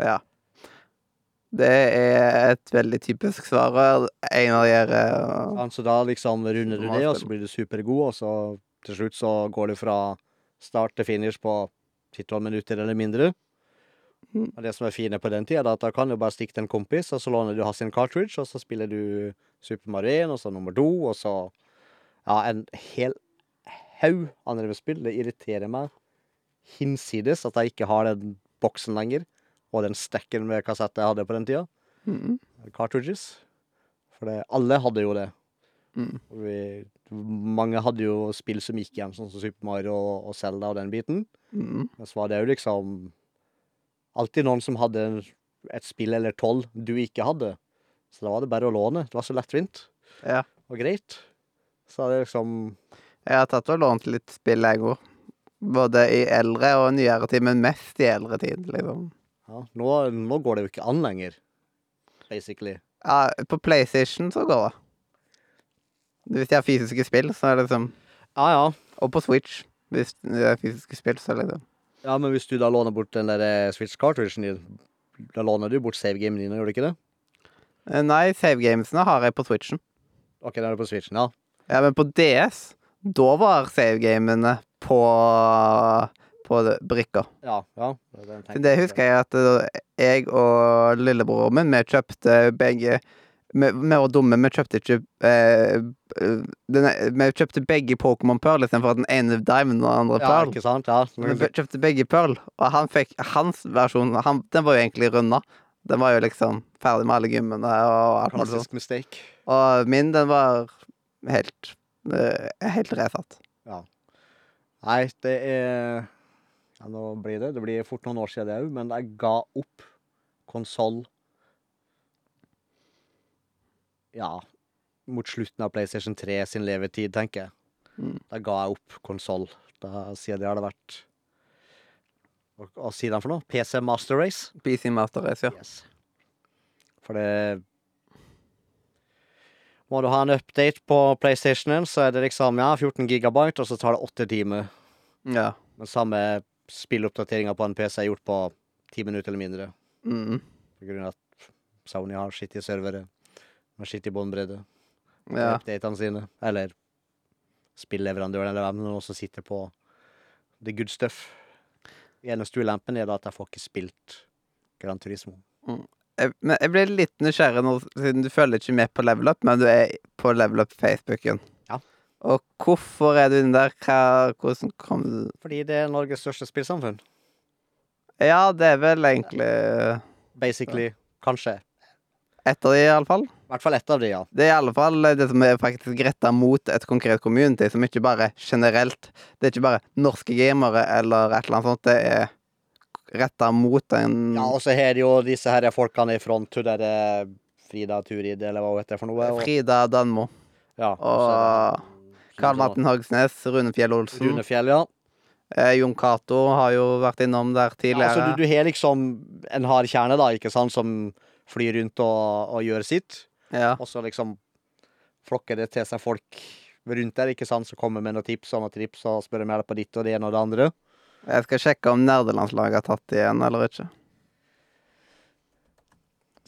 ja. Det er et veldig typisk svar. En av de her uh, Så da liksom runder du det, og så blir du supergod, og så til slutt så går du fra start til finish på 10-12 minutter eller mindre. Mm. Og det som er fine på den tida, er at da kan du bare stikke til en kompis, og så låner du Hassin cartridge, og så spiller du Super Mario 1, og så nummer 2, og så Ja, en hel haug andre spill. Det irriterer meg hinsides at jeg ikke har den boksen lenger, og den stekken med kassett jeg hadde på den tida. mm, Cartridges. For det, alle hadde jo det. mm, Vi, mange hadde jo spill som gikk igjen, sånn som Super Mario og, og Zelda og den biten. mm, Men så var det jo liksom alltid noen som hadde et spill eller tolv du ikke hadde. Så da var det bare å låne. Det var så lettvint ja. og greit. Så det er liksom Jeg har tatt og lånt litt spill, jeg òg. Både i eldre og nyere tid, men mest i eldre tid, liksom. Ja, nå, nå går det jo ikke an lenger, basically. Ja, på PlayStation så går det. Hvis de har fysiske spill, så er det liksom Ja ja. Og på Switch, hvis de har fysiske spill, så er det liksom Ja, Men hvis du da låner bort den der eh, Switch cartridgen din, da låner du bort savegamen din, gjør du ikke det? Eh, Nei, savegamesene har jeg på Switchen. Ok, da er det på Switchen, ja. Ja, men på DS, da var savegamene på på brikka. Ja, ja. Det, det, Det husker jeg at eh, jeg og lillebroren min, vi kjøpte begge Vi vi var dumme, vi kjøpte ikke eh, denne, Vi kjøpte begge Pokémon Pearl istedenfor at den ene Diamond og den andre Ja, Pearl. ikke sant? Ja. Vi kjøpte begge Pearl, og han fikk hans versjon han, Den var jo egentlig runda. Den var jo liksom ferdig med alle gymmene og alt mulig sånt. Og min, den var helt eh, Helt resatt. Nei, det er Ja, nå blir det Det blir fort noen år siden det òg, men jeg ga opp konsoll Ja, mot slutten av PlayStation 3 sin levetid, tenker jeg. Mm. Da ga jeg opp konsoll. Siden det har det vært Hva sier de for noe? PC Master Race? PC Master Race, ja. Yes. For det Må du ha en update på PlayStationen, så er det liksom ja, 14 gigabyte, og så tar det åtte timer. ja. Men samme spilloppdateringa på en PC er gjort på ti minutter eller mindre. Mm. På grunn av at Sony har skittige servere med skittig båndbredde. ja. Updatene sine. Eller spilleverandøren eller hvem som sitter på the good stuff. Eneste ulempen er da at jeg får ikke spilt Gran Turismo. Jeg, men jeg ble litt nysgjerrig nå, siden du følger ikke med på Level Up, men du er på Level Up Facebooken. Ja. Og hvorfor er du inne der? Hva, hvordan kom du Fordi det er Norges største spillsamfunn. Ja, det er vel egentlig Basically. Kanskje. ett av de, iallfall. I hvert fall ett av de, ja. Det er i alle fall det som er faktisk retta mot et konkret community, som ikke bare er generelt Det er ikke bare norske gamere eller et eller annet sånt. Det er retta mot en Ja, og så har jo disse her folkene i front, hun derre Frida Turid, eller hva hun heter for noe. Og, Frida Danmo ja, og Karl Martin Hogsnes, Rune Fjell Olsen. Rune Fjell, ja. Eh, Jon Cato har jo vært innom der ja tidligere. altså, du, du har liksom en hard kjerne, da, ikke sant, som flyr rundt og, og gjør sitt. Ja. Og så liksom flokker det til seg folk rundt der, ikke sant, som kommer med noen tips og noen trips og spør om hjelp på ditt og det ene og det andre. Jeg skal sjekke om nerdelandslaget har tatt det igjen eller ikke.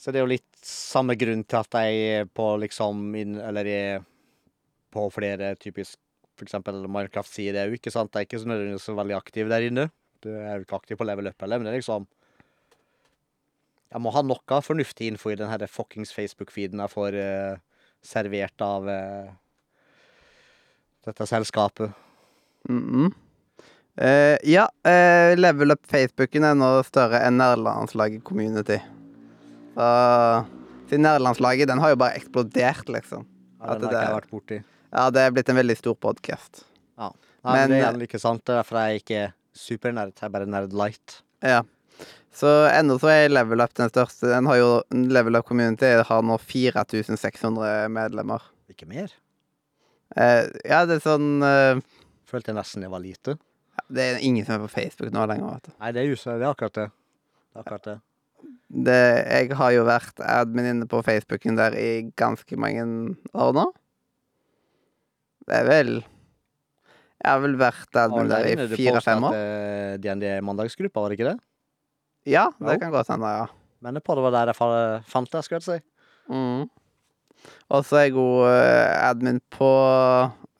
Så det er jo litt samme grunn til at jeg er på liksom Eller er på flere typisk eksempel Minecraft-sider òg, ikke sant. Jeg er ikke så nødvendigvis veldig aktiv der inne. Du er jo ikke aktiv på level up heller, men det er liksom Jeg må ha noe fornuftig info i den her fuckings Facebook-feeden jeg får uh, servert av uh, dette selskapet. Mhm. Eh, ja, uh, level up Facebooken er nå større enn nerdelandslaget community. Så Siden nerdelandslaget, den har jo bare eksplodert, liksom. Ja, den har ikke jeg vært borti. Ja, det er blitt en veldig stor podkast. Nei, men, det er ikke sant. Det er derfor jeg ikke er supernerd. Jeg er bare nerd light. Ja. Så ennå så er Level Up den største. Den har jo, Level Up Community har nå 4600 medlemmer. Ikke mer. Eh, ja, det er sånn Følte jeg nesten det var lite. Det er ingen som er på Facebook nå lenger, vet du. Nei, det er jo det er akkurat det. Det er akkurat det. Det, jeg har jo vært admin inne på Facebooken der i ganske mange år nå. Det er vel Jeg har vel vært admin der i fire-fem år. DND mandagsgruppa, var det ikke det? Ja, det Jo. kan godt hende, ja. Men det var der jeg fant det, skulle jeg si. Mm. Og så er jeg god eh, admin på,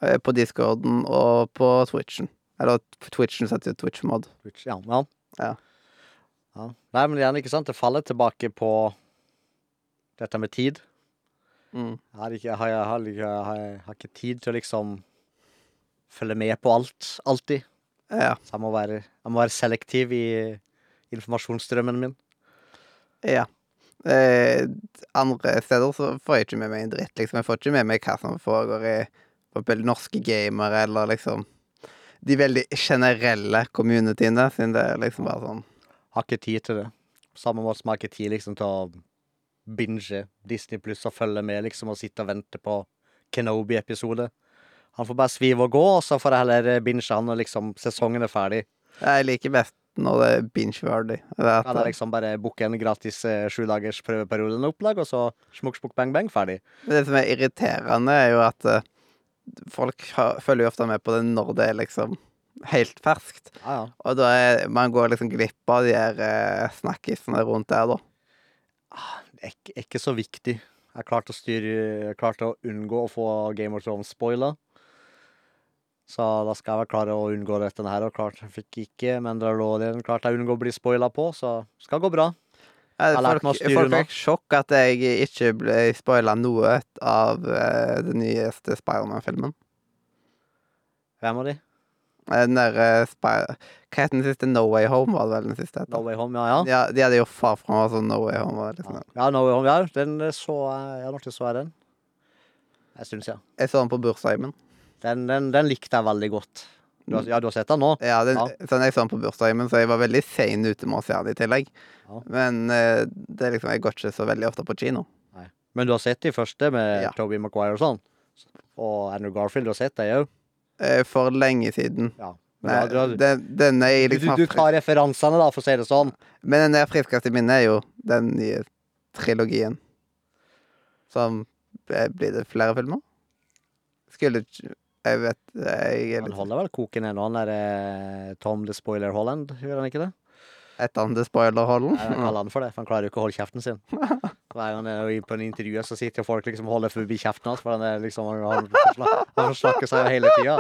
eh, på discorden og på Twitchen. Eller Twitchen setter jo Twitch-mod. Twitch, Ja, ja. Ja. ja. Nei, men igjen, ikke sant, det faller tilbake på dette med tid. Mm. Jeg har ikke, jeg har, jeg har, jeg har, ikke tid til å liksom følge med på alt, alltid. Ja. Så jeg må være, jeg må være selektiv i informasjonsstrømmen min. ja. Eh, andre steder så får jeg ikke med meg en dritt, liksom. Jeg får ikke med meg hva som foregår i for norske gamere, eller liksom de veldig generelle communityene, siden det er liksom bare sånn Har ikke tid til det. Samme måte som jeg har ikke tid liksom til å binge Disney pluss og følge med liksom og sitte og vente på Kenobi-episode. Han får bare svive og gå, og så får jeg heller binge han når liksom sesongen er ferdig. Jeg liker best når det er binge-worthy. Det er at- Kan jeg liksom bare booke en gratis sjudagers sju dagers prøveperiode med opplag, og så smukk, smukk, bang, bang, ferdig. Det som er irriterende, er jo at eh, folk følger jo ofte med på det når det er liksom helt ferskt. Ja, ja. Og da er man går liksom glipp av de her eh, snakkisene rundt der, da. Det er ikke, ikke så viktig. Jeg klarte å styre Jeg klarte å unngå å få Game of Thrones spoila. Så da skal jeg være klare å unngå dette her. Og klart jeg fikk ikke Mandalorian klart jeg unngår å bli spoila på, så skal gå bra. Eh, Folk, folk fikk sjokk at jeg ikke ble spoila noe av uh, den nyeste Spiderman-filmen. Hvem av de? Eh, Den der uh, Spider... Hva het den siste? No Way Home, var det vel den siste? No? Way Home, ja ja. Ja, de hadde jo far fra meg, så No Way Home liksom. Ja, ja No Way Home, ja. Den eh, så Ja, når så jeg den? Jeg syns, ja. Jeg så den på bursdagen min. Den, den, den likte jeg veldig godt. Du har, ja, du har sett den nå? Ja, den, Ja. Sånn, jeg så den på bursdagen min, så jeg var veldig sein ute med å se den i tillegg. Ja. Men eh, det er liksom, jeg går ikke så veldig ofte på kino. Men du har sett de første med Ja. Toby Maguire og sånn? Og Andrew Garfield, du har sett dem òg? Eh, For lenge siden. Ja. Nei, du, har- den, den er liksom du, du tar referansene, da, for å si det sånn. Men den er friskest i minnet er jo den nye trilogien. Som eh, Blir det flere filmer? Skulle ikke Jeg vet jeg er Han holder vel koken ennå, han der eh, Tom the Spoiler Holland, gjør han ikke det? Et annet spoiler-holden. Jeg kaller han for det, for han klarer jo ikke å holde kjeften sin. Hver gang han er på en intervju, så sitter folk liksom holder forbi kjeften hans, for han er liksom Han, han, forsnakker seg hele tida.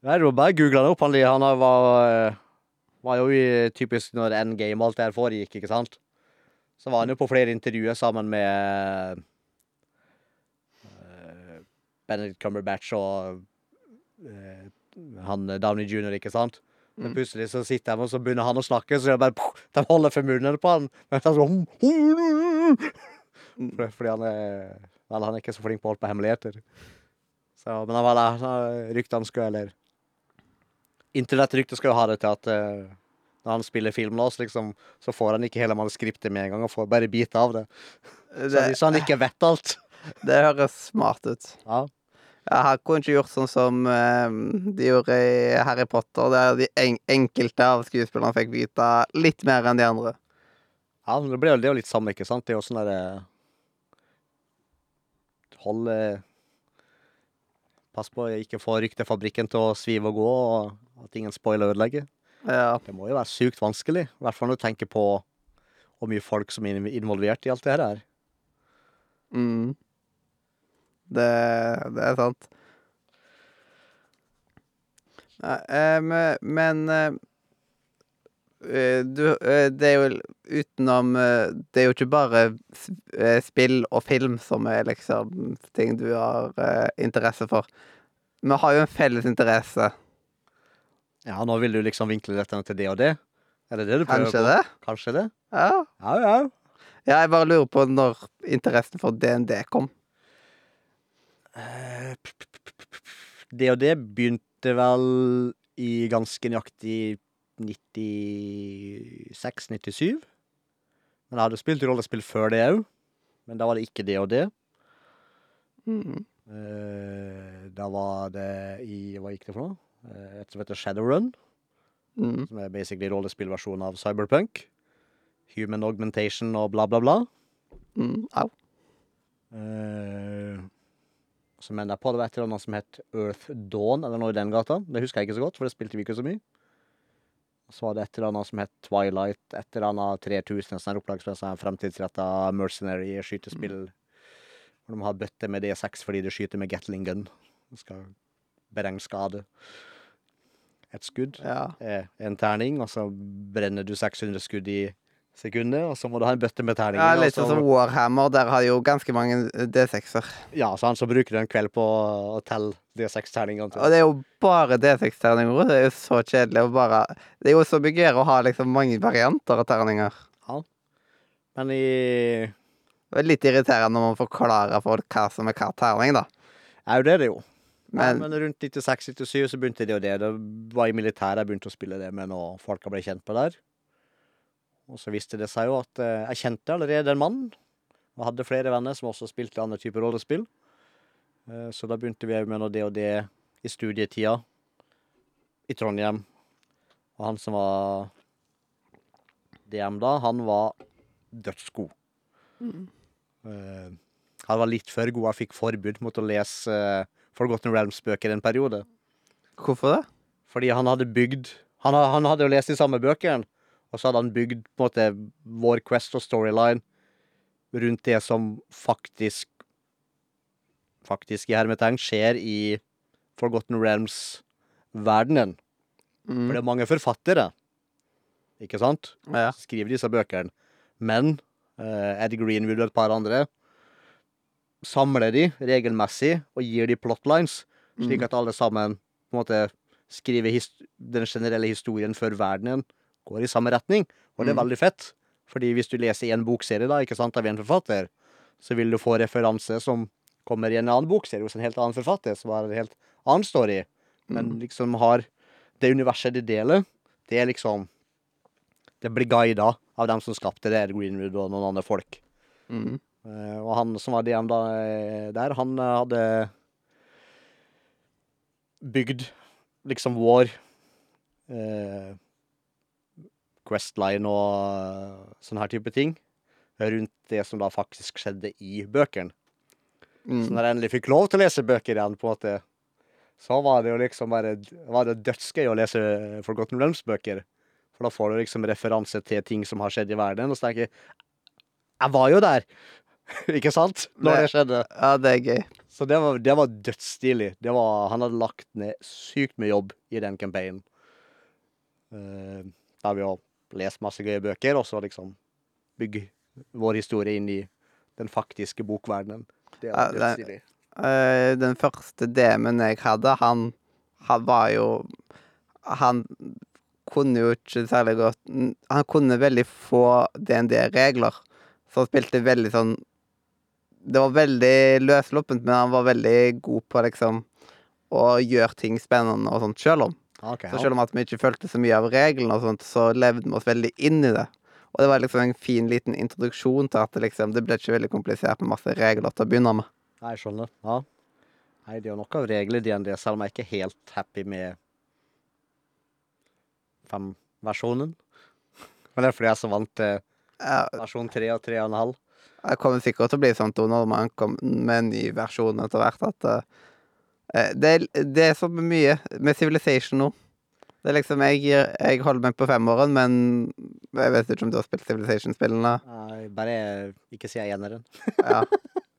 Nei, du må bare google han opp. Han, han var, eh, var jo typisk når endgame alt det her foregikk, ikke sant? Så var han jo på flere intervjuer sammen med Benedict Cumberbatch og eh, han Downey jr., ikke sant? Men Mm. plutselig så sitter de, og så begynner han å snakke, så det bare De holder for munnen på han. Han sånn. Fordi han er Vel, han er ikke så flink på å holde på hemmeligheter. Så, men han var der, så ryktene skulle Eller Internettryktet skal jo ha det til at uh, når han spiller film nå, så, liksom, så får han ikke hele manuskriptet med en gang, og får bare biter av det. Så, Det, så han ikke vet alt. det høres smart ut. Ja. Jeg har kanskje ikke gjort sånn som eh, de gjorde i Harry Potter, der de en enkelte av skuespillerne fikk vite litt mer enn de andre. Ja, men det blir jo det er jo litt samme, ikke sant? Det er jo sånn derre Holde eh, Pass på å ikke få ryktefabrikken til å svive og gå, og at ingen spoiler ødelegger. Ja. Det må jo være sykt vanskelig, i hvert fall når du tenker på hvor mye folk som er involvert i alt det her. Mm. Det, det er sant. Nei, eh, men, eh, eh, du, det er jo utenom Det er jo ikke bare spill og film som er liksom ting du har eh, interesse for. Vi har jo en felles interesse. Ja, nå vil du liksom vinkle dette til det og det? Er det det du prøver Kanskje på? det? Kanskje det? Ja. Ja, ja. ja, jeg bare lurer på når interessen for DND kom. Eh, Det og det begynte vel i ganske nøyaktig 96-97. Men jeg hadde spilt rollespill før det òg. Men da var det ikke det og det. Mm. Eh, da var det i Hva gikk det for noe? Eh, et som heter Shadowrun. Mm. Som er basically rollespillversjonen av Cyberpunk. Human augmentation og bla, bla, bla. Mm. Au. Eh, så mener jeg på det var et eller annet som het Earth Dawn, eller noe i den gata. Det husker jeg ikke så godt, for det spilte vi ikke så mye. Så var det et eller annet som het Twilight, et eller annet 3000, en sånn opplagsplass, sånn fremtidsretta mercenary skytespill. Hvor de har bøtte med D6 fordi du skyter med Gatling gun. Du skal beregne skade. Et skudd Ja. er en terning, og så brenner du 600 skudd i sekundet, og så må du ha en bøtte med terninger. ja, litt sånn som Warhammer. Der har jo ganske mange D6-er. Ja, så han så bruker du en kveld på å telle D6-terningene. Og det er jo bare D6-terninger. Det er jo så kjedelig å bare Det er jo så mye gøyere å ha liksom mange varianter av terninger. Ja, Men i Det er litt irriterende når man forklarer folk hva som er hva terning, da. er jo det, det jo. Men, ja, men rundt 96-97 så begynte det og det. Det var i militæret jeg begynte å spille det med når folka ble kjent på der. Og så viste det seg jo at eh, jeg kjente allerede en mann, og hadde flere venner som også spilte andre typer rollespill. Eh, så da begynte vi med noe det og det i studietida i Trondheim. Og han som var DM da, han var dødsgod. Eh, han var litt for god. Jeg fikk forbud mot å lese uh, Forgotten Realms-bøker en periode. hvorfor det? Fordi han hadde bygd Han, han hadde jo lest de samme bøkene, og så hadde han bygd på en måte vår quest og storyline rundt det som faktisk Faktisk i hermetegn skjer i Forgotten Realms-verdenen. For Mm. det er mange forfattere, ikke sant? Ja. skriver disse bøkene. Men eh, Ed Greenwood og et par andre samler de regelmessig og gir de plotlines, slik Mm. at alle sammen på en måte skriver den generelle historien for verdenen går i samme retning. Og det er Mm. veldig fett. Fordi hvis du leser en bokserie da, ikke sant, av en forfatter, så vil du få referanse som kommer i en annen bokserie hos en helt annen forfatter, som har en helt annen story. Men Mm. liksom har det universet de deler, det er liksom Det blir guida av dem som skapte det, Ed Greenwood og noen andre folk. Mm. Uh, og han som var DM da, eh, der, han uh, hadde bygd liksom vår eh, Questline og eh, sånne her type ting rundt det som da faktisk skjedde i bøkene. Så Mm. når jeg endelig fikk lov til å lese bøker igjen, på en måte, så var det jo liksom bare var det dødsgøy å lese Forgotten Realms-bøker. For da får du liksom referanse til ting som har skjedd i verden, og så tenker jeg Jeg var jo der! Ikke sant? Når det Det- skjedde. Ja, det er gøy. Så det var, det var dødsstilig. Det var, han hadde lagt ned sykt mye jobb i den campaignen. Uh, da vi jo lest masse gøye bøker, og så liksom bygge vår historie inn i den faktiske bokverdenen. Det var Ja, det- dødsstilig. Eh, den første DM-en jeg hadde, han, han var jo Han kunne jo ikke særlig godt Han kunne veldig få DND-regler, så han spilte veldig sånn Det var veldig løssluppent, men han var veldig god på liksom å gjøre ting spennende og sånt sjøl om. Ok, Så selv om at vi ikke fulgte så mye av reglene og sånt, så levde vi oss veldig inn i det. Og det var liksom en fin liten introduksjon til at det liksom, det ble ikke veldig komplisert med masse regler til å begynne med. Nei, Jeg skjønner. Ja. Nei, det er jo noe av regler i DND, selv om jeg ikke er helt happy med fem-versjonen. Men det er fordi jeg er så vant til versjon tre og tre og en halv. Det kommer sikkert til å bli sånn når man kommer med en ny versjon etter hvert, at eh, det, er, det er så mye med Civilization nå. Det er liksom, jeg, jeg holder meg på femåren, men jeg vet ikke om du har spilt Civilization-spillene. Nei, Bare ikke si er eneren. Ja.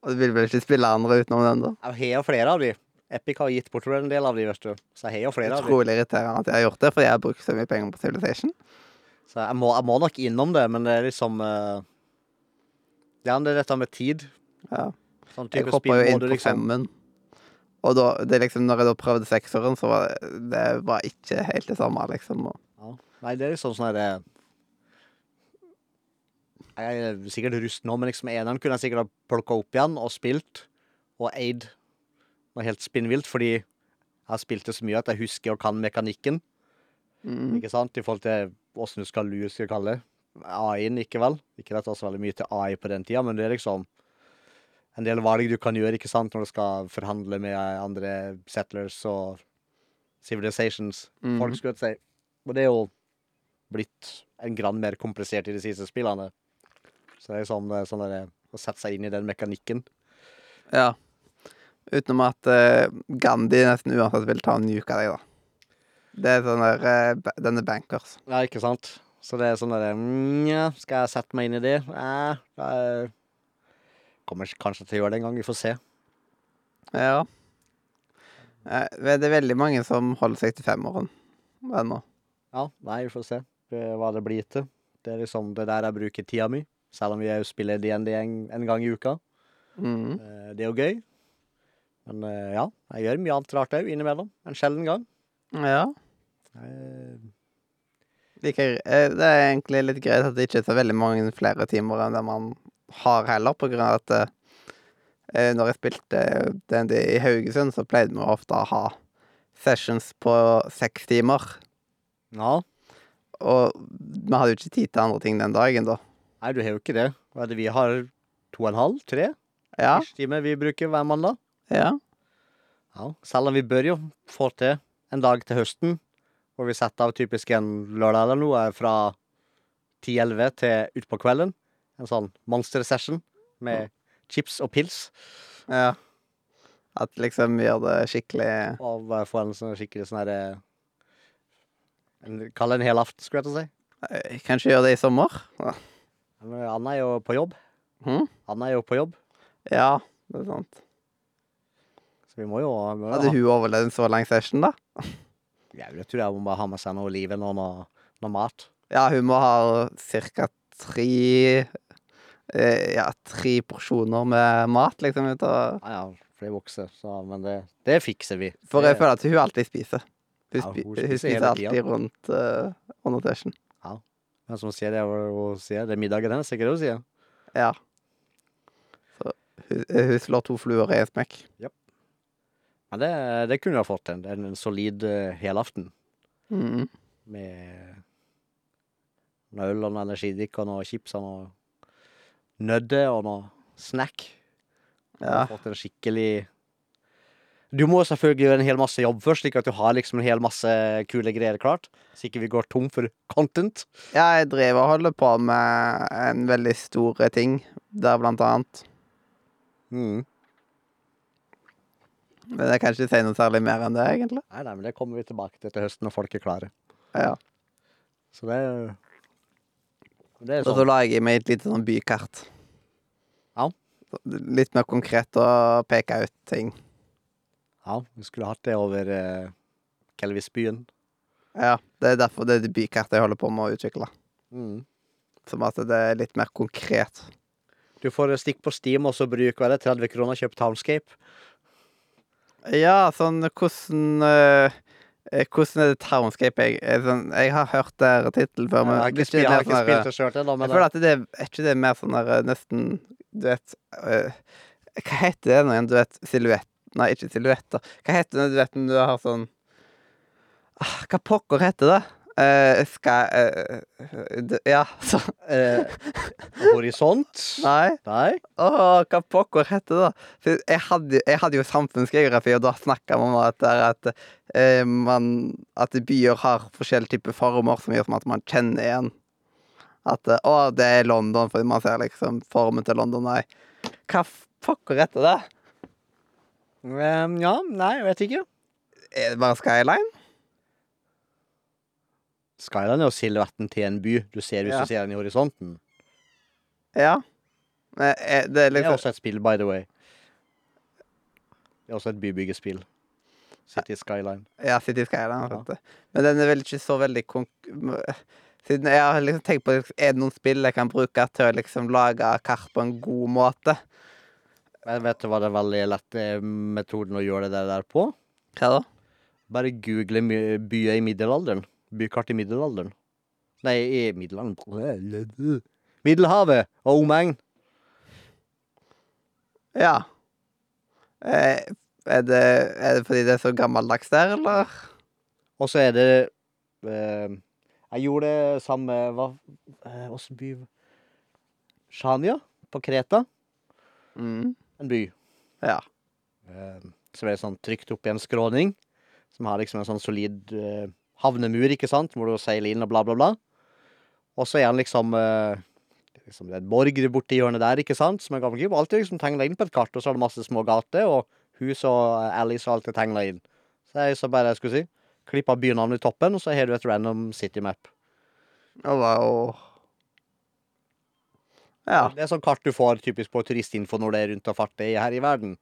Og du vil vel ikke spille andre utenom den, da? Jeg har jo flere av de. Epic har gitt bort en del av de, vet du. Så jeg har jo flere av de. Utrolig irriterende at jeg har gjort det, fordi jeg har brukt så mye penger på Civilization. Så jeg må, jeg må nok innom det, men det er liksom uh, det er dette med tid. Ja. Sånn Jeg hoppa spill jo inn på liksom femmen. Og da, det liksom, når jeg da prøvde sekseren, så var det, det var ikke helt det samme, liksom. Ja. Nei, det er liksom sånn herre Jeg er sikkert rust nå, men liksom eneren kunne jeg sikkert ha plukka opp igjen og spilt og eid noe helt spinnvilt, fordi jeg har spilt det så mye at jeg husker og kan mekanikken. Mm. Ikke sant? I forhold til åssen du skal lure, skal jeg kalle det. AI-en, ikke vel? Ikke at det var så veldig mye til AI på den tida, men det er liksom en del valg du kan gjøre, ikke sant, når du skal forhandle med andre settlers og civilizations. Mhm. Folk skulle si. Og det er jo blitt en grann mer komplisert i de siste spillene. Så det er sånn, eh, sånn der, å sette seg inn i den mekanikken. Ja. Utenom at uh, Gandhi nesten uansett vil ta en nuke deg, da. Det er sånn der uh, Denne bankers. Ja, ikke sant? Så det er sånn derre mm, ja, Skal jeg sette meg inn i det? Eh, kommer kanskje til å gjøre det en gang. Vi får se. Ja. Eh, Det er veldig mange som holder seg til ennå. Ja, nei, vi får se eh, hva det blir til. Det er liksom det der jeg bruker tida mi. Selv om vi jo spiller DND en, en gang i uka. Mm. Eh, Det er jo gøy. Men ja, jeg gjør mye annet rart òg innimellom. En sjelden gang. Ja. Det er egentlig litt greit at det ikke er så veldig mange flere timer enn det man har heller, på grunn av at eh, eh, når jeg spilte DND i Haugesund, så pleide vi ofte å ha sessions på seks timer. Ja. Og vi hadde jo ikke tid til andre ting den dagen, da. Nei, du har jo ikke det. Hva er det vi har? To og en halv? Tre? Ja. Ish time vi bruker hver mandag. Ja. Ja. Selv om vi bør jo få til en dag til høsten, hvor vi setter av typisk en lørdag eller noe fra 10-11 til utpå kvelden. En sånn monster session med chips og pils. ja. At liksom vi gjør det skikkelig Og bare få en sånn skikkelig sånn herre Kall det en hel aften, skulle jeg til å si. eh, Kanskje gjøre det i sommer? Ja. Men Anna er jo på jobb. Mhm. Anna er jo på jobb, Ja, det er sant. så vi må jo, vi må Hadde ha hun overlevd en så lang session, da? Jeg tror jeg må bare ha med seg noe oliven og noe, noe mat. Ja, hun må ha ca. tre Ja, tre porsjoner med mat, liksom. Ut og, Ja, ja, for det vokser, så Men det, det fikser vi. for jeg føler at hun alltid spiser. Hun, Ja, spi hun hun spiser spiser alltid rundt uh, under session. Men som sier det, hun sier det er middagen hennes, ikke det hun sier? Ja. Så hun, hun slår to fluer i en smekk. Men det, det kunne vi ha fått til. En, en solid uh, helaften Mm. med noe øl og noe energidrikk og chips og nødder og noe snack. Ja. Fått en skikkelig Du må selvfølgelig gjøre en hel masse jobb først, slik at du har liksom en hel masse kule greier klart. Så ikke vi går tom for content. Ja, jeg driver og holder på med en veldig stor ting, der blant annet. Mm. Men jeg kan ikke si noe særlig mer enn det, egentlig. Nei, nei, men det kommer vi tilbake til til høsten når folk er klare. Ja. Så det Det er Og så sånn. lager jeg meg et lite sånn bykart. Litt mer konkret å peke ut ting. Ja, vi skulle hatt det over uh, Kelvisbyen. Ja, det er derfor det er det bykartet jeg holder på med å utvikle. Mm. Som at det er litt mer konkret. Du får stikk på Steam, og så bruker jeg det 30 kroner, kjøp Townscape. Ja, sånn hvordan eh, eh, Hvordan er det Townscape jeg, sånn, jeg har hørt der tittelen før, men jeg har ikke, spilt, jeg har ikke sånn spilt der, det sjøl men Jeg føler at det er, ikke det mer sånn der eh, nesten Du vet uh, Hva heter det nå igjen? Du vet silhuett Nei, ikke silhuetter. Hva heter det du vet når du har sånn ah, Hva pokker heter det? Eh, skal eh, det- Ja, så uh, Horisont? Nei. Nei? Oh, hva pokker heter det? da? For jeg hadde, jeg hadde jo samfunnsgeografi, og da snakka man om at, det at, eh, man, at byer har forskjellige typer former som gjør som at man kjenner igjen. At eh, Å, det er London, fordi man ser liksom formen til London. Nei. Hva pokker heter det? Um, ja, nei, jeg vet ikke. Er det bare Skyline? Skyline er jo silhuetten til en by. Du ser hvis Ja. du ser den i horisonten. Ja. Men, eh, det er Det er liksom også et spill, by the way. Det er også et bybyggespill. City Skyline. Ja, City Skyline. Ja. Men den er vel ikke så veldig konk... Siden jeg har liksom tenkt på Er det noen spill jeg kan bruke til å liksom lage kart på en god måte? Men vet du hva den veldig lette metoden å gjøre det der på? Hva da? Bare google byer i middelalderen. Bykart i middelalderen. Nei, i middelalderen Middelhavet og omegn. Ja. Eh, er, det, er det fordi det er så gammeldags der, eller? Og så er det Eh, jeg gjorde det sammen med hva eh, Åssen by Shania på Kreta. Mm. En by. Ja. Eh, som er sånn trygt opp i en skråning. Som har liksom en sånn solid eh, havnemur, ikke sant, hvor du seiler inn og bla, bla, bla. Og så er han liksom eh, liksom Det er en borg borti hjørnet der, ikke sant, som er gammel kub. Alltid liksom tegna inn på et kart, og så er det masse små gater, og hus og eh, alleys og alt er tegna inn. Så jeg så bare, jeg skulle si, klippa bynavnet i toppen, og så har du et random city map. Og wow. Ja. Det er sånn kart du får typisk på turistinfo når det er rundt og farter her i verden.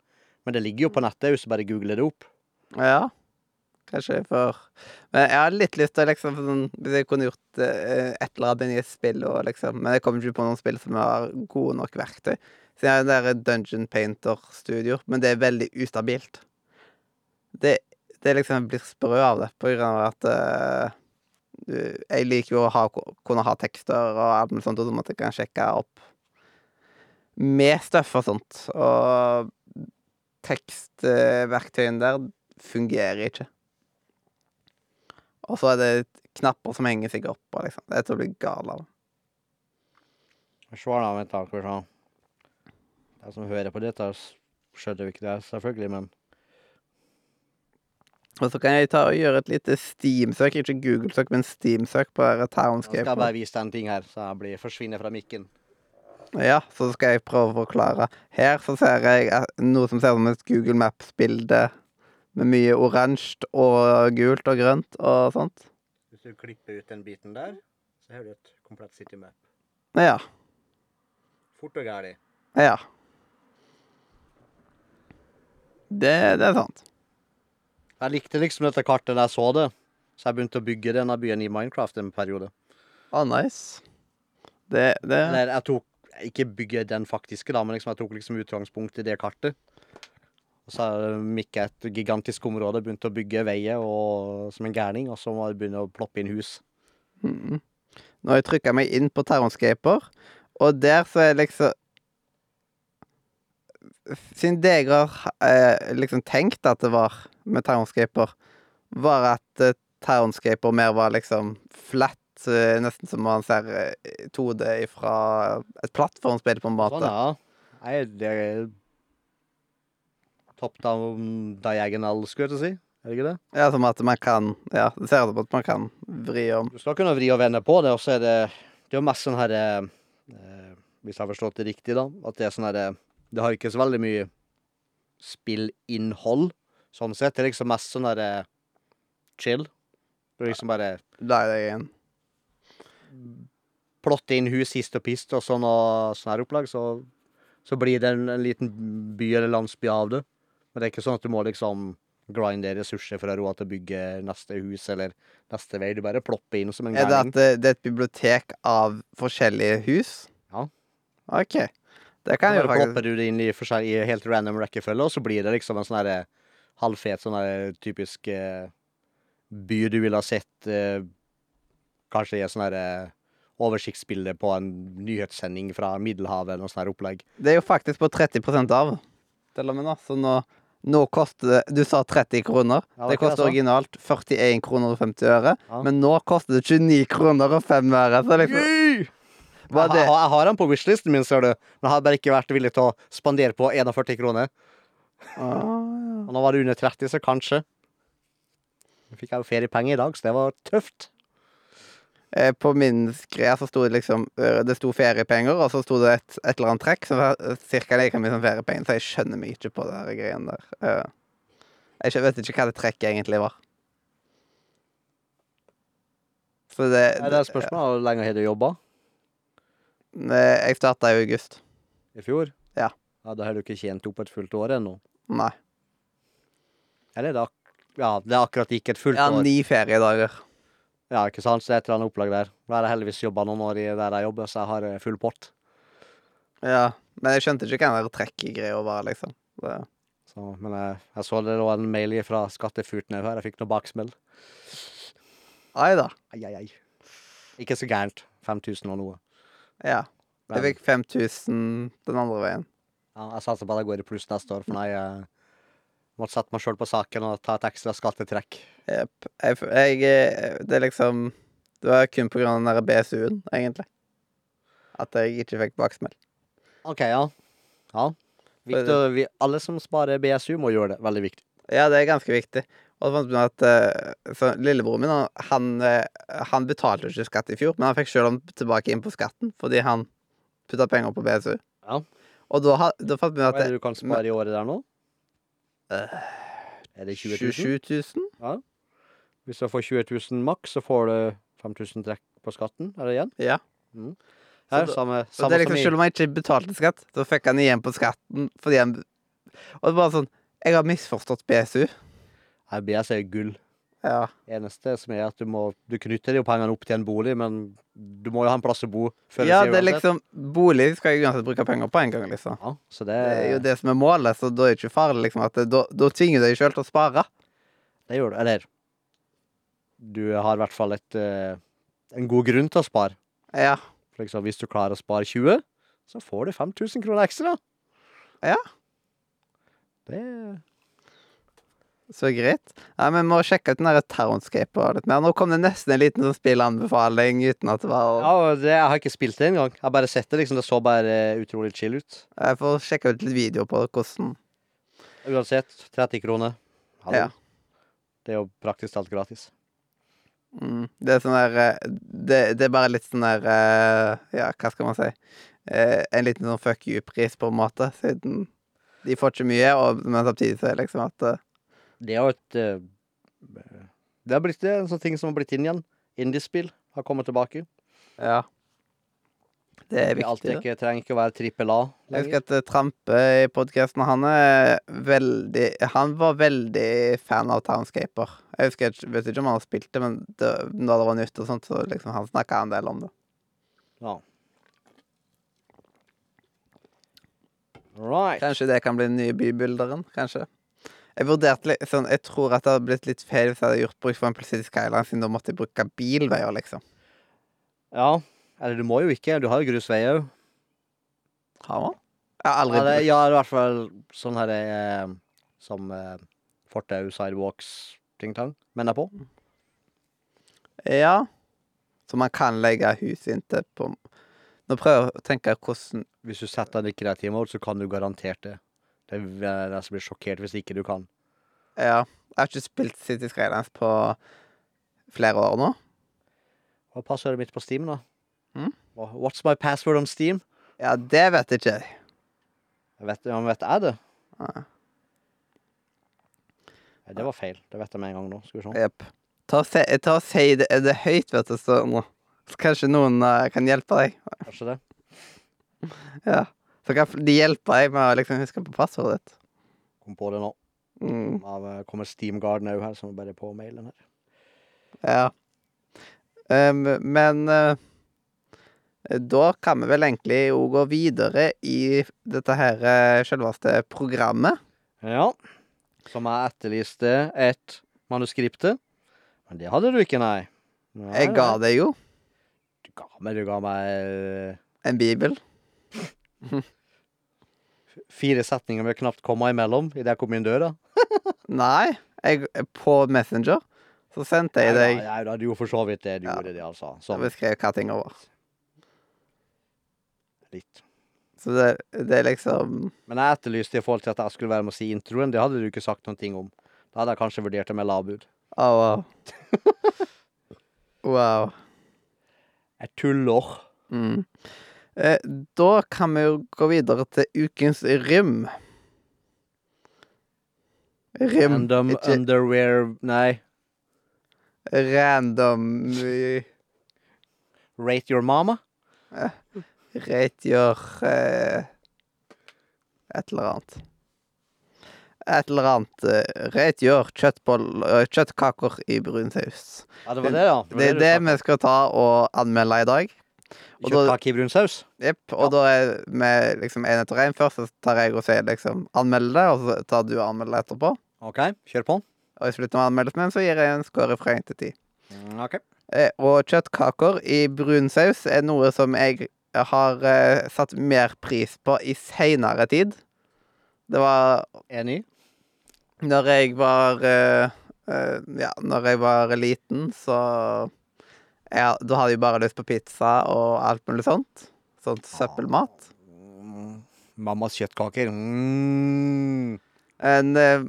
Men det ligger jo på nettet hvis du bare googler det opp. Ja. Kanskje for Men jeg har litt lyst til liksom sånn, Hvis jeg kunne gjort eh, et eller annet i et spill, og liksom Men jeg kommer ikke på noen spill som har gode nok verktøy. Så jeg har der Dungeon Painter-studio, men det er veldig ustabilt. Det, det liksom blir sprø av det, på grunn av at eh, Jeg liker jo å ha, kunne ha tekster og alt mulig sånt, og sånn at jeg kan sjekke opp med støff og sånt. Og tekstverktøyene der fungerer ikke. Og så er det knapper som henger seg opp, og liksom. Det er til å bli gal av. Svar da, vent da, skal vi se. De som hører på dette, skjønner jo ikke det, selvfølgelig, men Og så kan jeg ta og gjøre et lite Steam-søk, ikke Google-søk, men Steam-søk på Townscape. Jeg skal bare vise deg en ting her, så jeg blir, forsvinner fra mikken. Ja, så skal jeg prøve å forklare. Her så ser jeg eh, noe som ser ut som et Google Maps-bilde med mye oransje og gult og grønt og sånt. Hvis du klipper ut den biten der, så har du et komplett city map. Ja. Fort og gærlig. Ja. Det, det er sant. Jeg likte liksom dette kartet da jeg så det, så jeg begynte å bygge denne byen i Minecraft en periode. Ah, nice. Det, det Eller jeg tok, ikke bygge den faktiske da, men liksom jeg tok liksom utgangspunkt i det kartet. Og så har jeg et gigantisk område, begynt å bygge veier og, som en gærning, og så må jeg begynne å ploppe inn hus. Mm. Nå har jeg trykka meg inn på Terronscaper, og der så er liksom Siden det jeg har eh, liksom tenkt at det var med Terronscaper, var at eh, Terronscaper mer var liksom flat, eh, nesten som man ser eh, 2D fra et plattformspill, på en måte. Sånn, ja. Nei, det er top down diagonal, skulle jeg til å si. Er det ikke det? Ja, som at man kan Ja, det ser ut som at man kan vri om. Du skal kunne vri og vende på det, og så er det Det er jo mest sånn her eh, Hvis jeg har forstått det riktig, da, at det er sånn her eh, Det har ikke så veldig mye spillinnhold, sånn sett. Det er liksom mest sånn her eh, chill. Du liksom bare Lei deg inn. plotte inn hus hist og pist og sånn og sånn her opplag, så, så blir det en, en liten by eller landsby av det. Men det er ikke sånn at du må liksom grinde ressurser for å ha råd til å bygge neste hus eller neste vei. Du bare plopper inn som en Er det gærning. at det, det er et bibliotek av forskjellige hus? Ja. OK. Det kan Så jo bare faktisk plopper du det inn i, forskjell- i helt random rekkefølge, og så blir det liksom en sånn herre halvfet sånn her typisk eh, by du ville ha sett eh, Kanskje i et sånn herre oversiktsbilde på en nyhetssending fra Middelhavet eller noe sånt her opplegg. Det er jo faktisk på 30 av. Til og med nå. Så nå, nå koster det Du sa 30 kroner. Ja, det det koster originalt 41 kroner og 50 øre. Ja. Men nå koster det 29 kroner og 5 øre. Så liksom Jeg, jeg har den på wishlisten min, ser du. Men jeg har bare ikke vært villig til å spandere på 41 kroner. ah, Og nå var det under 30, så kanskje. Nå fikk jeg jo feriepenger i dag, så det var tøft. Eh, På min greie så sto det liksom eh, Det sto feriepenger, og så sto det et, et eller annet trekk som var ca. cirka like mye som feriepenger. Så jeg skjønner meg ikke på det her greiene der. Eh, Jeg vet ikke hva det trekket egentlig var. Så det, Det er spørsmålet hvor lenge har du jobba? Jeg starta i august. I fjor? Ja. ja. Da har du ikke tjent opp et fullt år ennå. Nei. Eller det, ja, det er akkurat ikke et fullt år. Ja, ni feriedager. Ja, ikke sant? Så det er et eller annet opplag der. Nå har jeg heldigvis jobba noen år i der jeg jobber, så jeg har eh, full pott. Ja. Men jeg skjønte ikke hva den der trekkegreia var, liksom. Det. Så, men jeg, jeg så det lå en mail fra Skattefurtene her. Jeg fikk noe baksmell. Ai da. Ai, ai, ai. Ikke så gærent. 5000 og noe. Ja. Jeg Men, fikk 5000 den andre veien. ja, jeg satser på at jeg går i pluss neste år, for nei, jeg, Måtte sette meg sjøl på saken og ta et ekstra skattetrekk. Jepp. Eh, Det er liksom Det var kun på grunn av den der BSU-en, egentlig. At jeg ikke fikk baksmell. OK, ja. Ja. Viktig, vi, alle som sparer BSU, må gjøre det. Veldig viktig. Ja, det er ganske viktig. Og så fant vi at eh, så Lillebroren min, han, eh, han betalte ikke skatt i fjor, men han fikk om tilbake inn på skatten fordi han putta penger på BSU. Ja. Og da, da fant vi at Hva er det du kan spare i året der nå? Eh, Er det 20 000? 27 000? Hvis du får 20 000 maks, så får du 5000 trekk på skatten. Er det igjen? Ja. Her, så, samme, Så det er liksom, selv om han ikke betalte skatt, så fikk han igjen på skatten fordi han Og det er bare sånn Jeg har misforstått BSU. Nei, BSU er gull. Ja. Eneste som er at du må Du knytter jo pengene opp til en bolig, men du må jo ha en plass å bo før ja, det er liksom Bolig skal jeg uansett bruke penger på en gang, liksom. Ja, så det, Det er jo det som er målet, så da er det ikke farlig, liksom. At det, da, da tvinger du deg sjøl til å spare. det gjør du. Eller Du har i hvert fall et, eh, en god grunn til å spare. Ja. For liksom, hvis du klarer å spare 20, så får du 5000 kroner ekstra. Ja. Det Så greit. Ja, men Vi må sjekke ut den der Townscaper litt mer. Nå kom det nesten en liten sånn spillanbefaling uten at det var Ja, og det, jeg har ikke spilt det engang. Jeg har bare sett det. liksom Det så bare eh, utrolig chill ut. Jeg får sjekke ut litt video på hvordan Uansett, 30 kroner. Hallo. Ja. Det er jo praktisk talt gratis. mm, Det er sånn der eh, det, det er bare litt sånn der eh, Ja, hva skal man si? En liten sånn fuck you-pris, på en måte, siden de får ikke mye, og, men samtidig så er det liksom at Det er jo et eh, Det har blitt det er en sånn ting som har blitt inn igjen. Indiespill har kommet tilbake. Ja. Det er alt viktig. er det. ikke, trenger ikke å være trippel A Jeg husker at eh, Trampe i podkasten han er veldig Han var veldig fan av Townscaper. Jeg husker jeg vet ikke om han har spilt det, men det, da det var nytt og sånt, så liksom han snakka en del om det. Ja. Right. Kanskje det kan bli den nye bybuilderen? Kanskje. Jeg vurderte litt sånn Jeg tror at det hadde blitt litt feil hvis jeg hadde gjort bruk for en City Skyline, siden da måtte jeg bruke bilveier, liksom. Ja. Eller du må jo ikke. Du har jo grusvei òg. Har man? Jeg har aldri Ja, det, ja, i hvert fall sånn her eh, som eh, fortau, sidewalks, ting-tang. Menn er på. Ja. Så man kan legge hus inntil på Nå prøver jeg å tenke hvordan Hvis du setter den i kreativ mode, så kan du garantert det. Det er jeg som blir sjokkert hvis ikke du kan. Ja. Jeg har ikke spilt City Skylines på flere år nå. Hva er passordet mitt på Steam, da? Mm? What's my password on Steam? Ja, det vet ikke. Jeg vet, ja, men vet jeg det? Nei. Ja, det var feil. Det vet jeg med en gang nå. Skal vi se. Yep. Ta, se- ta og si det, det høyt, vet du, så nå. Så kanskje noen uh, kan hjelpe deg. Kanskje det? Ja. Så kan de hjelpe deg med å liksom huske på passordet ditt. Kom på det nå. Mm. Eh, kommer Steam Garden òg her, som er bare på mailen her. Ja. Um, men uh, da kan vi vel egentlig jo gå videre i dette her uh, selveste programmet. Ja. Som jeg etterlyste et manuskripte. Men det hadde du ikke, nei. nei Jeg ga det deg jo Du ga meg, du ga meg uh... en bibel. fire setninger med knapt komma imellom idet jeg kom inn døra. Nei, jeg, på Messenger så sendte jeg deg Ja, ja, du gjorde for så vidt det. Du Ja. gjorde det, altså. Jeg Sånn beskrev hva tingene var. litt. Så det, det er liksom Men jeg etterlyste i forhold til at jeg skulle være med å si introen. Det hadde du ikke sagt noen ting om. Da hadde jeg kanskje vurdert det med lavbud. Oh, wow. wow. Jeg tuller. Mm. Eh, da kan vi jo gå videre til ukens rym. Rim Random ikke underwear Nei. random eh, Rate your mama. Rate your eh, Et eller annet. Et eller annet. eh, rate your eh, kjøttkaker i brun saus. Ja, det var det, ja. Det er det vi skal ta og anmelde i dag. Og da- Kjøttkake i brun saus. Jepp. Og da er vi liksom én etter én. Først så tar jeg og sier liksom anmeld det, og så tar du og anmelder det etterpå. OK, kjør på. Og i slutten av anmeldelsen så gir jeg en score fra én til ti. Mm, OK. Eh, og kjøttkaker i brun saus er noe som jeg har eh, satt mer pris på i seinere tid. Det var Enig. Når jeg var eh, eh, Ja, når jeg var liten, så ja, Da hadde jeg bare lyst på pizza og alt mulig sånt. Sånt søppelmat. Mm, Mammas kjøttkaker. Mm. En, eh,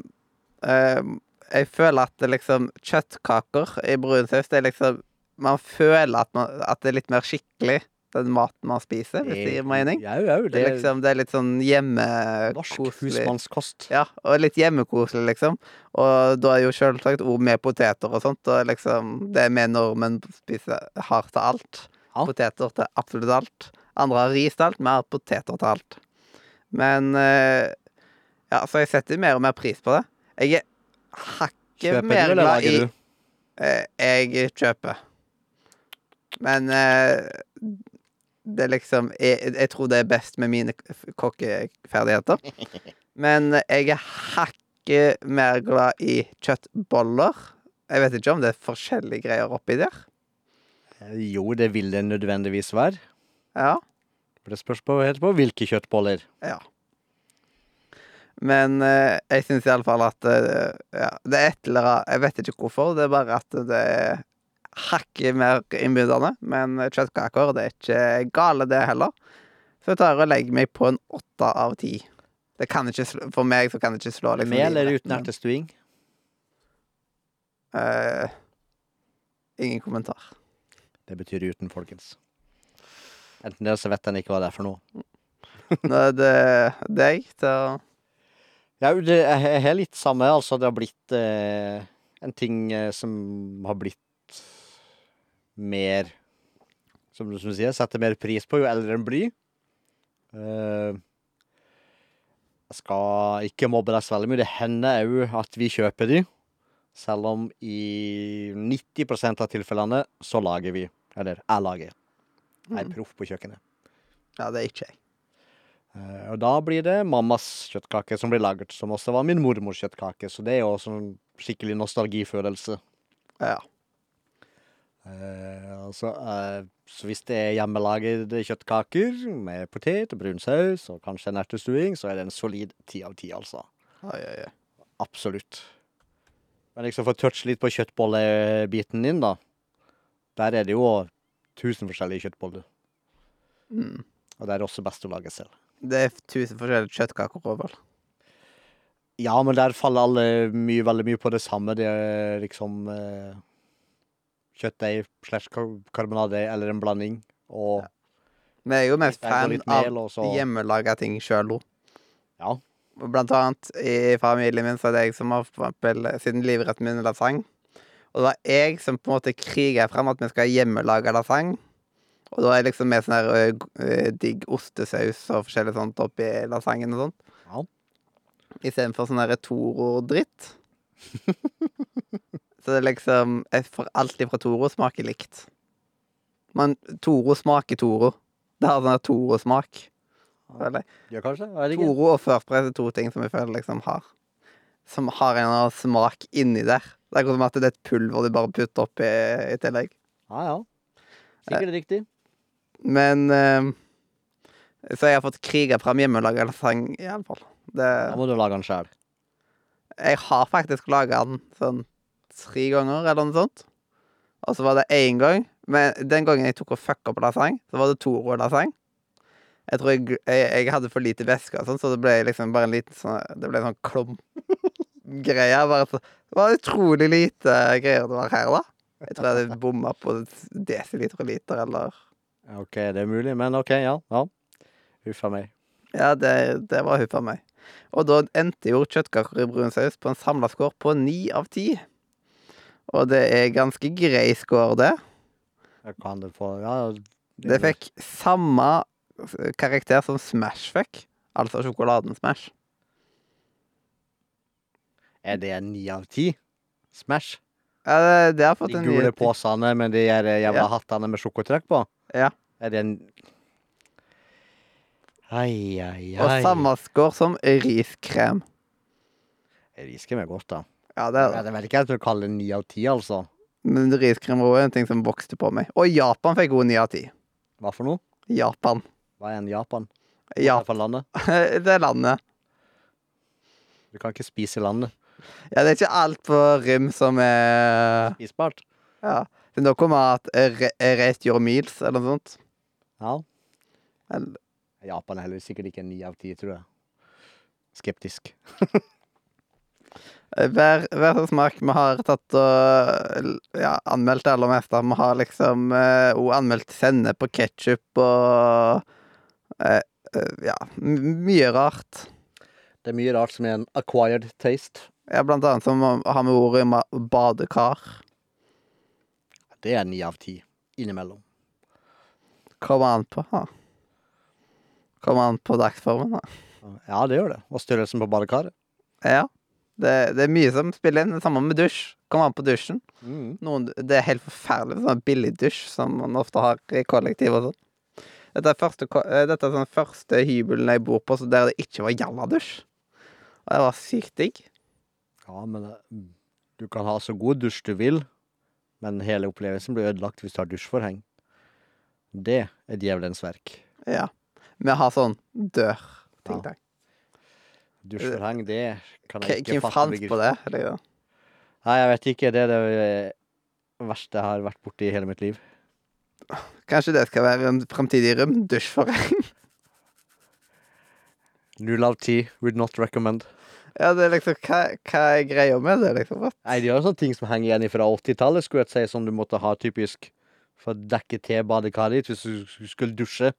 eh, jeg føler at det liksom Kjøttkaker i brunsaus, det er liksom Man føler at, man, at det er litt mer skikkelig, den maten man spiser, hvis det gir mening. Jau, jau. Det Det er liksom, det er litt sånn hjemmekoselig. norsk husmannskost. Ja, og litt hjemmekoselig, liksom. Og da er jo selvsagt ord med poteter og sånt, og liksom Det er med nordmenn spiser har til alt. Ja. Poteter til absolutt alt. Andre har ris til alt, vi har poteter til alt. Men eh, Ja, så jeg setter mer og mer pris på det. Jeg er hakket mer glad i lager du? eh, Jeg kjøper. Men eh, det liksom jeg, jeg tror det er best med mine kokkeferdigheter. Men jeg er hakket mer glad i kjøttboller. Jeg vet ikke om det er forskjellige greier oppi der. Eh, Jo, det vil det nødvendigvis være. Ja. For det spørs på, helt på hvilke kjøttboller. ja. Men eh, jeg syns iallfall at eh, ja, det er et eller annet Jeg vet ikke hvorfor, det er bare at det er hakket mer innbydende. Men kjøttkaker, det er ikke gale, det heller. Så jeg tar og legger meg på en åtte av ti. Det kan ikke slå, for meg så kan det ikke slå liksom, Med eller uten ertestuing? Uh, ingen kommentar. Det betyr uten, folkens. Enten det, så vet en ikke hva det er for noe. Det er det deg til å Ja, det er helt litt samme. Altså, det har blitt eh, en ting eh, som har blitt mer Som du sier, setter mer pris på jo eldre en blir. Uh, jeg skal ikke mobbe deg så veldig mye. Det hender òg at vi kjøper de. Selv om i 90 av tilfellene så lager vi. Eller jeg lager. Jeg er Mm. proff på kjøkkenet. Ja, det er ikke jeg. Eh, Og da blir det mammas kjøttkake som blir laget, som også var min mormors kjøttkake. Så det er jo også en skikkelig nostalgifølelse. Ja. Eh, altså, eh, så hvis det er hjemmelagede kjøttkaker med potet og brun saus og kanskje en ertestuing, så er det en solid ti av ti, altså. Oi, oi, oi. Absolutt. Men liksom for å touche litt på kjøttbollebiten din, da. Der er det jo tusen forskjellige kjøttboller. Mm. Og det er også best å lage selv. Det er tusen forskjellige kjøttkaker overalt. Ja, men der faller alle mye, veldig mye på det samme. Det er liksom eh, kjøttdeig slash kar- karbonade eller en blanding. Og Vi er jo mest fan av mel, hjemmelaga ting sjøl òg. ja. Blant annet i familien min så er det jeg som har for eksempel siden livretten min er lasagne. Og det var jeg som på en måte kriga frem at vi skal ha hjemmelaga lasagne. Og da er liksom med sånn her digg ostesaus og forskjellig sånt oppi lasagnen og sånt. Ja. Istedenfor sånn her Toro-dritt. liksom jeg får Alt fra Toro smaker likt. Men Toro smaker Toro. Det har sånn Toro-smak. Ja, kanskje? Toro og Førpress er to ting som jeg føler liksom har Som har en eller annen smak inni der. Det er akkurat som at det er et pulver du bare putter oppi i tillegg. Ja, ja. Sikkert riktig. Men eh, Så jeg har fått kriga fram hjemmelaga lasagne, iallfall. Da må du lage den sjøl. Jeg har faktisk laga den sånn tre ganger, eller noe sånt. Og så var det én gang Men den gangen jeg tok og fucka på lasagne, så var det Toro-lasagne. Jeg tror jeg, jeg, jeg hadde for lite væske, og sånn, så det ble liksom bare en liten sånn Det ble en sånn klump-greie. Så, det var utrolig lite greier det var her, da. Jeg tror jeg hadde bomma på desiliter og liter, eller OK, det er mulig, men OK, ja. ja. Huff a meg. Ja, det, det var huffa meg. Og da endte jo kjøttkaker i brun saus på en samla score på ni av ti. Og det er ganske grei score, det. Jeg kan det få Ja. Det fikk samme karakter som Smash fikk. Altså sjokoladen Smash. Er det en ni av ti? Smash? Ja, det, det har fått De en gule posene med de jævla Ja. hattene med sjokotrekk på? Ja. Er det en Ai, ai, ai. Og samme score som riskrem. Riskrem er godt, da. Ja, det er Jeg det. vet ikke hva du kaller ni av ti, altså. Men riskrem var en ting som vokste på meg. Og Japan fikk god ni av ti. Hva for noe? Japan. Hva er en Japan? Ja, Hva er for landet? det er landet. Du kan ikke spise landet. Ja, det er ikke alt på Rim som er Spisbart. Ja. Det er noe med at rate your meals, eller noe sånt. Ja. Eller, Japan er heller sikkert ikke en ni av ti, tror jeg. Skeptisk. eh, hver, hver smak vi har tatt og ja, anmeldt det aller meste. Vi har liksom òg uh, anmeldt sennep og ketsjup og uh, uh, Ja, mye rart. Det er mye rart som er en acquired taste. Ja, blant annet som har med ordet badekar. Det er ni av ti innimellom. Kommer an på. da. Kommer an på dagsformen, da. Ja, det gjør det. Og størrelsen på badekaret. Ja. Det, det er mye som spiller inn. Det samme med dusj. Kommer an på dusjen. Mm. Noen, det er helt forferdelig sånn billig dusj som man ofte har i kollektiv og sånn. Dette er, første, eh, dette er sånn første hybelen jeg bor på så der det ikke var jalladusj. Og det var sykt digg. Ja, men eh, du kan ha så god dusj du vil, men hele opplevelsen blir ødelagt hvis du har dusjforheng. Det er djevelens verk. Ja. Vi har sånn dør. Ting Ja. Dusjforheng, det kan jeg ikke Hvem fant på det? Liksom? Nei, jeg vet ikke. Det er det eh, verste jeg har vært borti i hele mitt liv. Kanskje det skal være en framtidig rom? Dusjforheng? Null av ti would not recommend. Ja, det er liksom Hva, hva er greia med det, liksom? What? Nei, de har sånne ting som henger igjen fra 80-tallet, skulle jeg si, som du måtte ha typisk for å dekke til badekaret ditt hvis du skulle dusje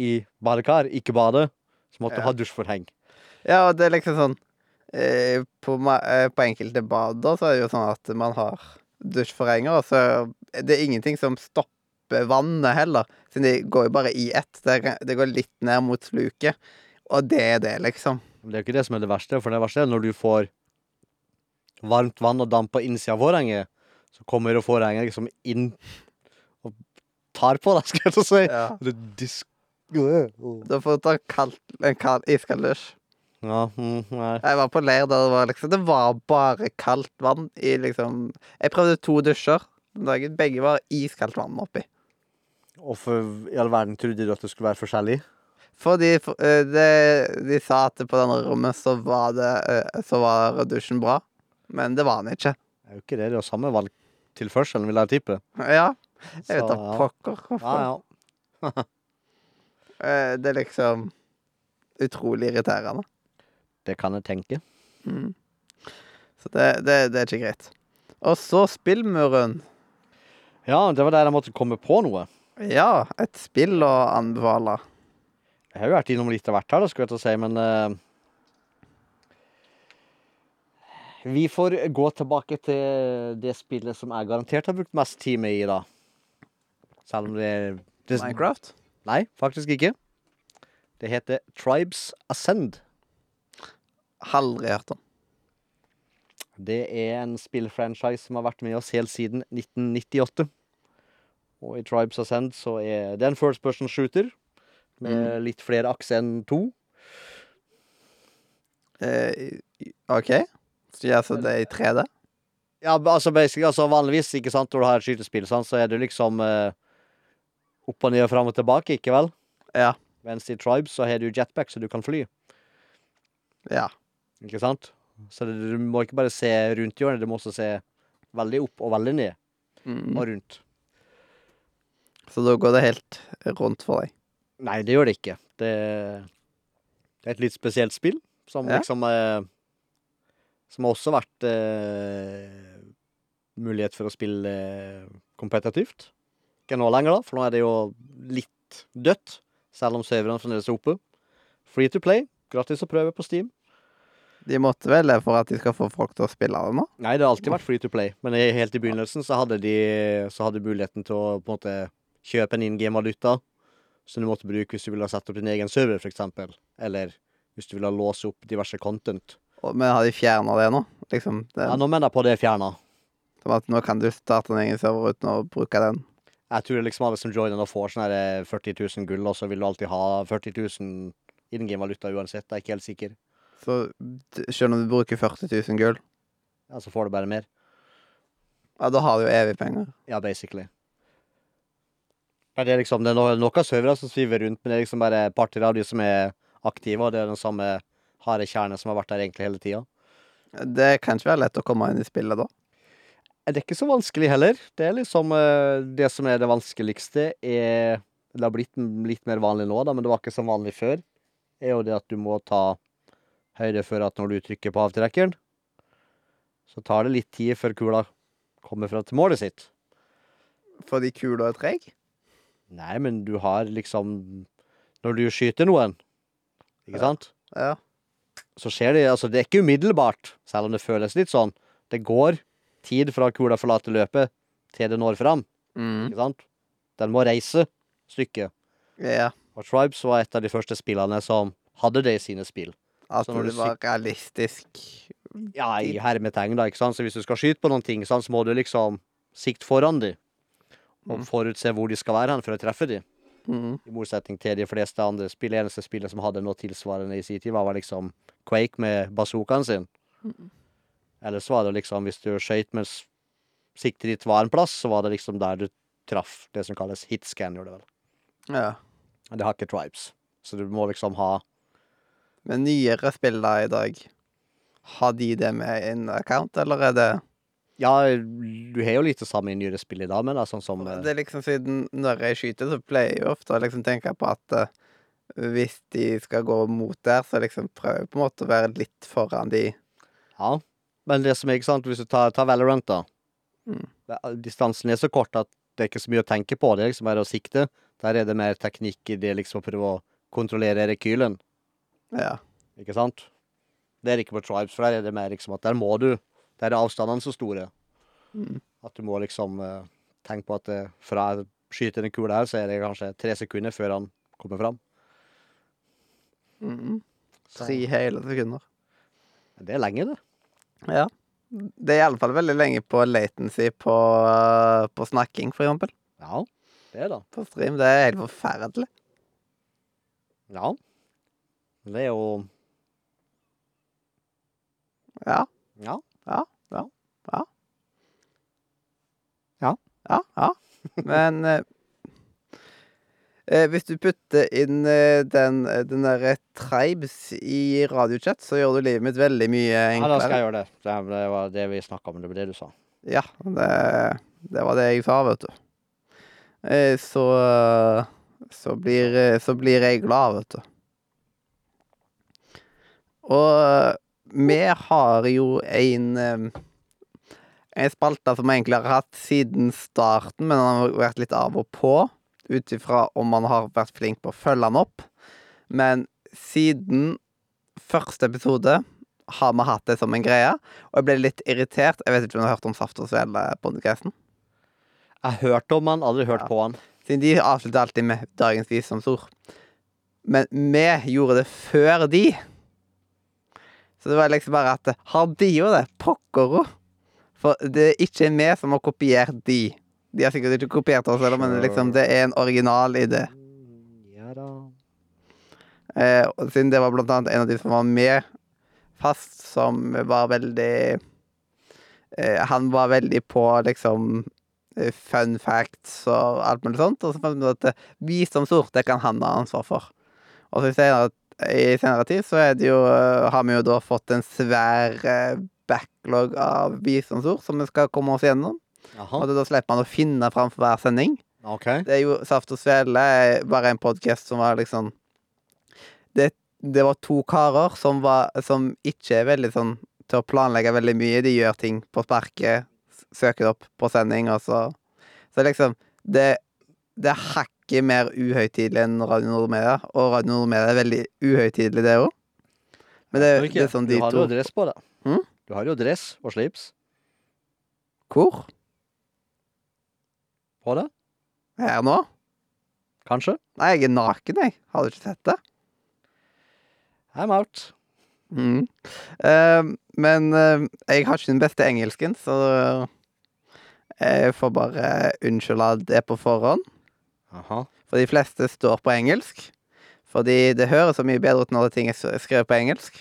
i badekar, ikke bade. Så måtte du Ja. ha dusjforheng. Ja, og det er liksom sånn eh, på, eh, på enkelte bad da, så er det jo sånn at man har dusjforhenger, og så det er ingenting som stopper vannet heller. Siden de går jo bare i ett. Det, det går litt ned mot sluket. Og det er det, liksom. Det er jo ikke det som er det verste, for det verste er når du får varmt vann og damp på innsida av forhenget, så kommer jo forhenget liksom inn og tar på deg, skal jeg til å si. Ja. Du disk... Da får du ta kaldt, en kald, iskald dusj. Mm, nei. Jeg var på leir der det var liksom Det var bare kaldt vann i liksom Jeg prøvde to dusjer den dagen. Begge var iskaldt vann oppi. Hvorfor i all verden trodde du at det skulle være forskjellig? Fordi for- eh, det, de sa at på denne rommet så var det eh, Så var dusjen bra. Men det var den ikke. Det er jo ikke det. Det er jo samme valgtilførselen, vil jeg tippe. Ja. Jeg vet da ja. pokker hvorfor. ja. ja. Det er liksom utrolig irriterende. Det kan jeg tenke. Mm. Så det, det, det er ikke greit. Og så spillmuren. Ja, det var der jeg måtte komme på noe. Ja, et spill å anbefale. Jeg har jo vært innom litt av hvert her, da, skulle jeg til å si, men uh, Vi får gå tilbake til det spillet som jeg garantert har brukt mest tid med i, da. Selv om det, det Minecraft. Nei, faktisk ikke. Det heter Tribes Ascend. Hørt om. Det er en spillfranchise som har vært med oss helt siden 1998. Og i Tribes Ascend så er det en first person shooter med litt flere akser enn to. Eh, OK. Så ja, så det i 3D? Ja, altså basically, altså vanligvis, ikke sant, når du har et skytespill, sant, så er det liksom eh, opp og ned og fram og tilbake, ikke vel? Ja. Mens i Tribes så har du jetpack, så du kan fly, Ja. Ikke sant? Så det, du må ikke bare se rundt hjørnet, du må også se veldig opp og veldig ned Mm. og rundt. Så da går det helt rundt for deg. Nei, det gjør det ikke. Det, det er et litt spesielt spill, som Ja. liksom eh, Som har også vært eh, mulighet for å spille eh, kompetitivt. Ikke nå lenger, da, for nå er det jo litt dødt, selv om serverne fremdeles er oppe. Free to play. Gratis å prøve på Steam. De måtte vel det for at de skal få folk til å spille det nå? Nei, det har alltid vært free to play, men helt i begynnelsen så hadde de så hadde de muligheten til å på en måte kjøpe en in game-valuta som du måtte bruke hvis du ville sette opp din egen server, eksempel. Eller hvis du ville låse opp diverse content. Men har de fjerna det nå? Liksom, det, Ja, nå mener jeg på det er fjerna. Nå kan du starte en egen server uten å bruke den. Jeg tror liksom alle som joiner nå får sånn her 40 000 gull, og så vil du alltid ha 40 000 in game-valuta uansett. Jeg er ikke helt sikker. Så selv om du bruker 40 000 gull, Ja, så får du bare mer. ja, da har du jo evig penger. Ja, basically. Men det er liksom, det er no- noen servere som sviver rundt, men det er liksom bare et par-tre av de som er aktive, og det er den samme harde kjernen som har vært der egentlig hele tida. Det kan ikke være lett å komme inn i spillet da. Det er ikke så vanskelig heller. Det er liksom eh, Det som er det vanskeligste, er Det har blitt m- litt mer vanlig nå, da, men det var ikke så vanlig før. Er jo det at du må ta høyde for at når du trykker på avtrekkeren, så tar det litt tid før kula kommer fram til målet sitt. Fordi kula er treg. Nei, men du har liksom Når du skyter noen, ikke Ja. sant, Ja. så skjer det Altså, det er ikke umiddelbart, selv om det føles litt sånn. Det går tid fra kula forlater løpet til det når fram, Mm. ikke sant? Den må reise stykket. Ja. Og Tribes var et av de første spillene som hadde det i sine spill. At Så du var realistisk. Ja, i hermetegn, da, ikke sant? Så hvis du skal skyte på noen ting, sant, så må du liksom sikte foran de, og Mm. forutse hvor de skal være hen for å treffe de. Mm. I motsetning til de fleste andre spill. Eneste spillet som hadde noe tilsvarende i sin tid, var liksom Quake med bazookaen sin. Mm. Ellers var det liksom, hvis du skøyt mens siktet ditt var en plass, så var det liksom der du traff det som kalles hitscan, gjorde det vel. Ja. Det har ikke Tribes. Så du må liksom ha Men nyere spill da i dag, har de det med en account, eller er det Ja, du har jo litt det samme i nyere spill i dag, men da, sånn som eh, Det er liksom siden når jeg skyter, så pleier jeg jo ofte å liksom tenke på at uh, hvis de skal gå mot der, så liksom jeg på en måte å være litt foran de. Ja. Men det som er, ikke sant, hvis du tar, tar Valorant, da. Mm. Distansen er så kort at det er ikke så mye å tenke på. Det er liksom bare å sikte. Der er det mer teknikk i det liksom å prøve å kontrollere rekylen. Ja. Ikke sant? Det er ikke på Tribes, for der er det mer liksom at der må du Der er avstandene så store Mm. at du må liksom uh, tenke på at eh, fra jeg skyter en kule her, så er det kanskje tre sekunder før han kommer fram. Mm. Tre hele sekunder. Det er lenge, det. Ja. Det er iallfall veldig lenge på latency på, eh, på snakking, for eksempel. Ja, det er det. På stream. Det er helt forferdelig. Ja. Det er jo Ja. Ja. Ja, ja. Men eh, eh, hvis du putter inn eh, den, eh, den derre Tribes i radiochat, så gjør du livet mitt veldig mye Ja, da skal enklere. jeg gjøre det. Det, det var det vi snakka om, det var det du sa. Ja, det, det var det jeg sa, vet du. Eh, Så så blir, så blir jeg glad, vet du. Og vi har jo en En spalte som vi egentlig har hatt siden starten, men den har vært litt av og på. Ut ifra om man har vært flink på å følge den opp. Men siden første episode har vi hatt det som en greie. Og jeg ble litt irritert. Jeg vet ikke om du har hørt om Saft og Svele-podkasten? Jeg har hørt om han, aldri hørt Ja. på han. Siden de avslutter alltid med dagens visdomsord. Men vi gjorde det før de. Så det var liksom bare at Har de jo det? Pokkero! For det er ikke vi som har kopiert de. De har sikkert ikke kopiert oss, heller, men liksom det er en original idé. Ja da. Eh, og siden det var blant annet en av de som var med fast, som var veldig eh, Han var veldig på liksom eh, fun facts og alt mulig sånt. Og så fant vi ut at som sort det kan han ha ansvar for. Og så jeg senere, i senere tid så er det jo, eh, har vi jo da fått en svær eh, backlog av bistandsord som vi skal komme oss gjennom. Aha. Og da slipper man å finne fram for hver sending. Okay. Det er jo Saft og Svele er bare en podkast som var liksom det, det var to karer som var Som ikke er veldig sånn til å planlegge veldig mye. De gjør ting på sparket, søker det opp på sending, og så Så liksom Det, det er hakket mer uhøytidelig enn Radio Nordmedia, og Radio Nordmedia er veldig uhøytidelig, det òg. Men det, det er sånn de du har jo dress på det. Hm? Du har jo dress og slips Hvor? på det. Her nå? Kanskje. Nei, jeg er naken, jeg. Har du ikke sett det? I'm out. Mm. Uh, men uh, jeg har ikke den beste engelsken, så jeg får bare unnskylde det på forhånd. Aha. For de fleste står på engelsk. Fordi det høres så mye bedre ut når ting er skrevet på engelsk.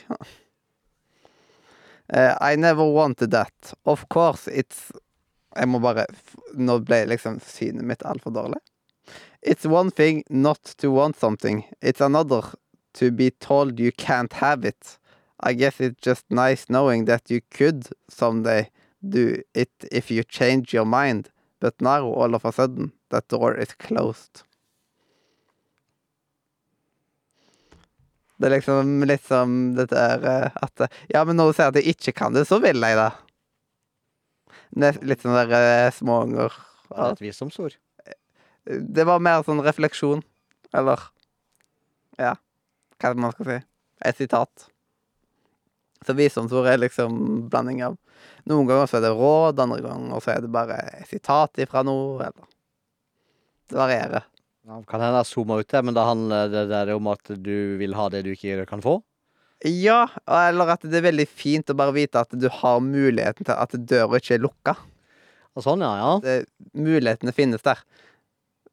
Uh, I never wanted that. Of course it's Jeg må bare Nå ble liksom synet mitt altfor dårlig. It's one thing not to want something. It's another to be told you can't have it. I guess it's just nice knowing that you could someday do it if you change your mind, but now all of a sudden that door is closed. Det er liksom litt som dette er eh, at eh, Ja, men når du sier at jeg ikke kan det, så vil jeg det. Litt sånn der eh, småunger. Det er et visdomsord. Det var mer sånn refleksjon. Eller Ja, hva er det man skal si? Et sitat. Så visdomsord er liksom blanding av Noen ganger så er det råd, andre ganger så er det bare et sitat ifra noe, eller Det varierer. Ja, kan hende jeg zooma ut det, men da handler det der om at du vil ha det du ikke kan få. Ja, eller at det er veldig fint å bare vite at du har muligheten til at døra ikke er lukka. Og sånn, ja. ja. Det, mulighetene finnes der.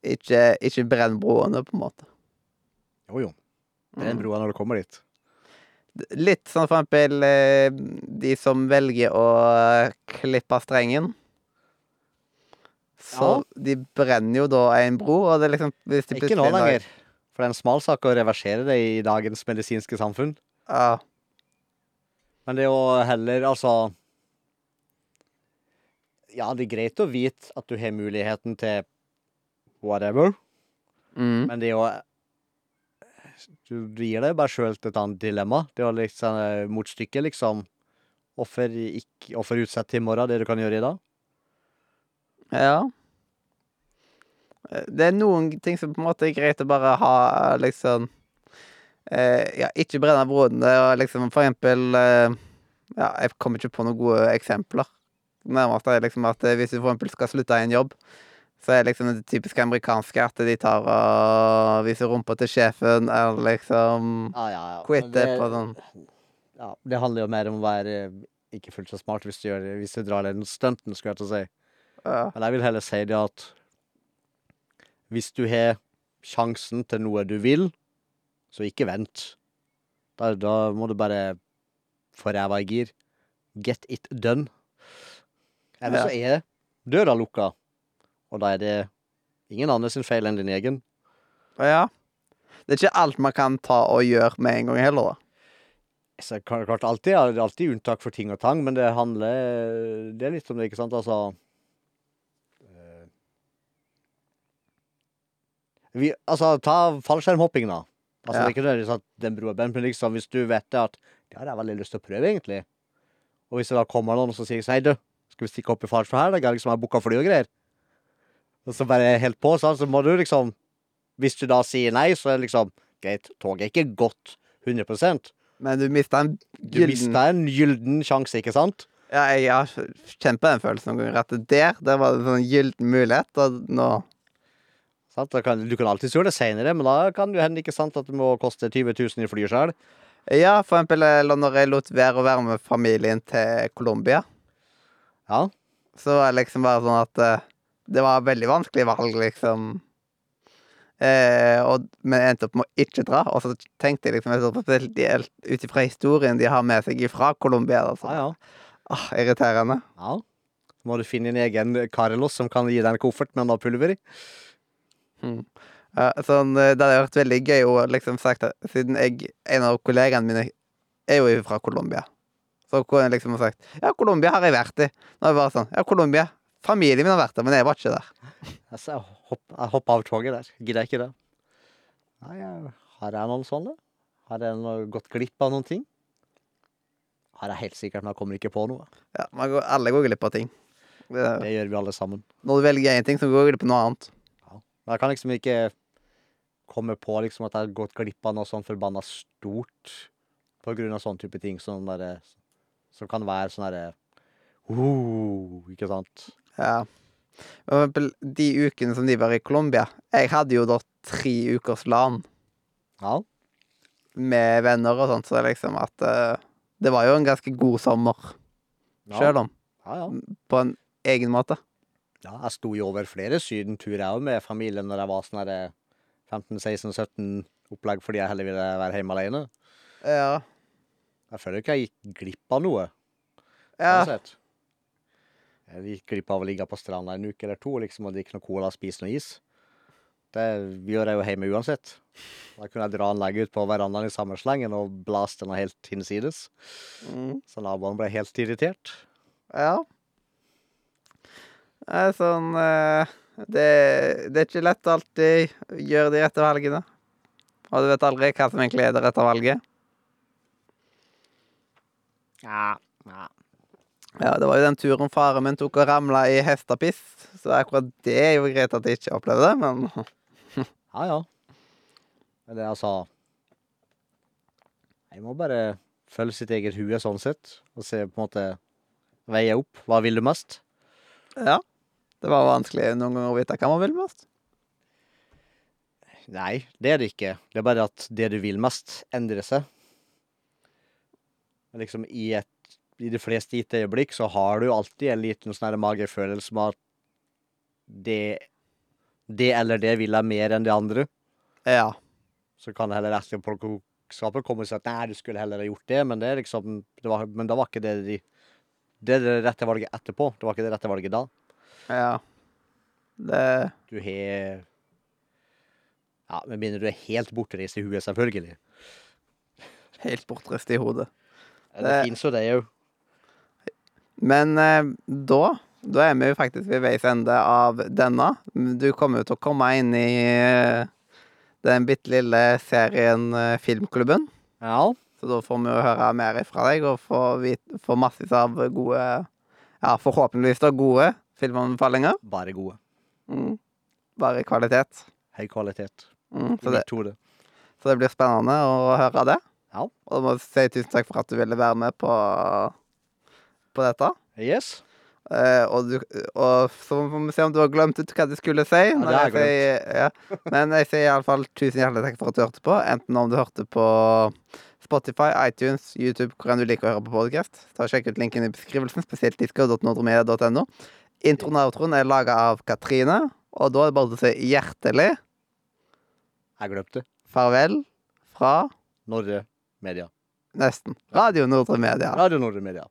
Ikke, ikke brenn broene, på en måte. Jo, jo. Det en Mm. broa når du kommer dit. Litt sånn for eksempel eh, de som velger å eh, klippe strengen. Så de brenner jo da en bro, og det er liksom de Ikke nå lenger. For det er en smal sak å reversere det i dagens medisinske samfunn. Ja. Men det er jo heller, altså Ja, det er greit å vite at du har muligheten til whatever, Mm. men det er Du, du gir deg bare sjøl et annet dilemma. Det å liksom motstykket, motstykke, liksom. Offer, ikke til i morgen det du kan gjøre i dag? ja. Det er noen ting som på en måte er greit å bare ha, liksom eh, Ja, ikke brenne brodene, og liksom for eksempel eh, Ja, jeg kommer ikke på noen gode eksempler. Nærmest er liksom at eh, hvis du for eksempel skal slutte i en jobb, så er liksom det typiske amerikanske at de tar og viser rumpa til sjefen, eller liksom ah, ja, ja. quitter det- på sånn Ja, det handler jo mer om å være eh, ikke fullt så smart hvis du, gjør, hvis du drar den stunten, skulle jeg til å si. ja. Men jeg vil heller si det at hvis du har sjansen til noe du vil, så ikke vent. Da, da må du bare få ræva i gir. Get it done. Eller så er døra lukka, og da er det ingen andre sin feil enn din egen. ja. Det er ikke alt man kan ta og gjøre med en gang heller, da. Så klart, alltid, alltid unntak for ting og tang, men det handler Det er litt om det, ikke sant? Altså vi, Altså, ta fallskjermhopping, da. Altså, Ja. Det er ikke nødvendigvis at den broa er bent, men liksom, hvis du vet det at Det har jeg veldig lyst til å prøve, egentlig. Og hvis det da kommer noen og sier Hei, du, skal vi stikke opp i fallskjerm her? da? jeg liksom har booka fly og greier. Og så bare helt på, sånn, så må du liksom Hvis du da sier nei, så er det liksom Greit, toget er ikke gått 100% Men du mista en gylden du mista en gylden sjanse, ikke sant? Ja, jeg har kjent på den følelsen noen ganger. At der, der var det en sånn gylden mulighet, og nå kan, du kan alltid gjøre det seinere, men da kan det hende ikke sant at det må koste 20 000 i fly sjøl. Ja, for eksempel når jeg lot være å være med familien til Colombia, Ja. så var det liksom bare sånn at eh, det var et veldig vanskelig valg, liksom. Eh, og, men jeg endte opp med å ikke dra, og så tenkte jeg liksom spesielt ut ifra historien de har med seg fra Colombia. Altså. ja, ja. Ah, irriterende. ja. Så må du finne din egen Carlos som kan gi deg en koffert med noe pulver i. Ja, sånn, eh, det hadde vært veldig gøy å liksom sagt at siden jeg, en av kollegaene mine er jo fra Colombia. Så kunne jeg liksom sagt Ja, Colombia har jeg vært i. Nå er det bare sånn Ja, Colombia. Familien min har vært der, men jeg var ikke der. Altså, jeg hopp, av toget der. Gidder jeg ikke det. Nei, har jeg noen sånne? Har jeg noe, gått glipp av noen ting? Har jeg helt sikkert, men jeg kommer ikke på noe. Ja, man går, Alle går glipp av ting. Det, Det gjør vi alle sammen. når du velger én ting, så går du glipp av noe annet. Men jeg kan liksom ikke komme på liksom at jeg har gått glipp av noe sånn forbanna stort på grunn av sånn type ting som derre Som kan være sånn derre uh, Ikke sant? Ja. For eksempel de ukene som de var i Colombia. Jeg hadde jo da tre ukers LAN Ja. med venner og sånt, så liksom at uh, Det var jo en ganske god sommer, ja. sjøl om. Ja, ja. På en egen måte. Ja. Jeg sto jo over flere sydenturer jeg òg med familien når jeg var sånn herre 15-16-17 opplegg fordi jeg heller ville være hjemme alene. Ja. Jeg føler ikke jeg gikk glipp av noe. ja. uansett. Jeg gikk glipp av å ligge på stranda en uke eller to liksom, og drikke noe cola og spise noe is. Det gjør jeg jo hjemme uansett. Da kunne jeg dra anlegget ut på verandaen i samme slengen og blaste den helt hinsides. Mm. Så naboene ble helt irritert. Ja. Det er sånn eh, det, det er ikke lett å alltid gjøre de rette valgene. Og du vet aldri hva som egentlig er det rette valget. Ja, ja. Ja, det var jo den turen faren min tok og ramla i hestepiss. Så akkurat det er jo greit at jeg ikke opplevde det, men Ja, ja. Men det jeg sa Jeg må bare følge sitt eget hue sånn sett, og se på en måte Veie opp. Hva vil du mest? ja. Det var vanskelig noen ganger å vite hva man vil mest. Nei, det er det ikke. Det er bare at det du vil mest, endrer seg. Liksom i et I de fleste gitte øyeblikk så har du alltid en liten sånn magefølelse med at det Det eller det vil jeg mer enn det andre. Ja. Så kan det heller resten av klokskapet komme og si at nei, du skulle heller ha gjort det, men det er liksom det var, Men da var ikke det de Det er det rette valget etterpå. Det var ikke det rette valget da. Ja. Det Du har Ja, med mindre du er helt bortreist i huet, selvfølgelig. Helt bortreist i hodet. Det, Det- finnes jo det òg. Men eh, da Da er vi jo faktisk ved veis ende av denne. Du kommer jo til å komme inn i eh, den bitte lille serien eh, Filmklubben. Ja. Så da får vi jo høre mer fra deg og få, masse av gode Ja, forhåpentligvis da gode filmanbefalinger. Bare gode. Mm. Bare kvalitet. Høy kvalitet. Mm. Så, det, så det blir spennende å høre det. Ja. Og da må jeg si tusen takk for at du ville være med på, på dette. Yes. Eh, og, du, og så får vi se om du har glemt ut hva du skulle si. har jeg sier- ja. Men jeg sier iallfall tusen hjertelig takk for at du hørte på. Enten om du hørte på Spotify, iTunes, YouTube, hvor enn du liker å høre på podkast. Sjekk ut linken i beskrivelsen, spesielt disco.nordremedia.no. Introen og outroen er laga av Katrine, og da er det bare å si hjertelig Jeg glemte. farvel fra Norre Media. nesten Radio Nordre Media. Radio Nordre Media.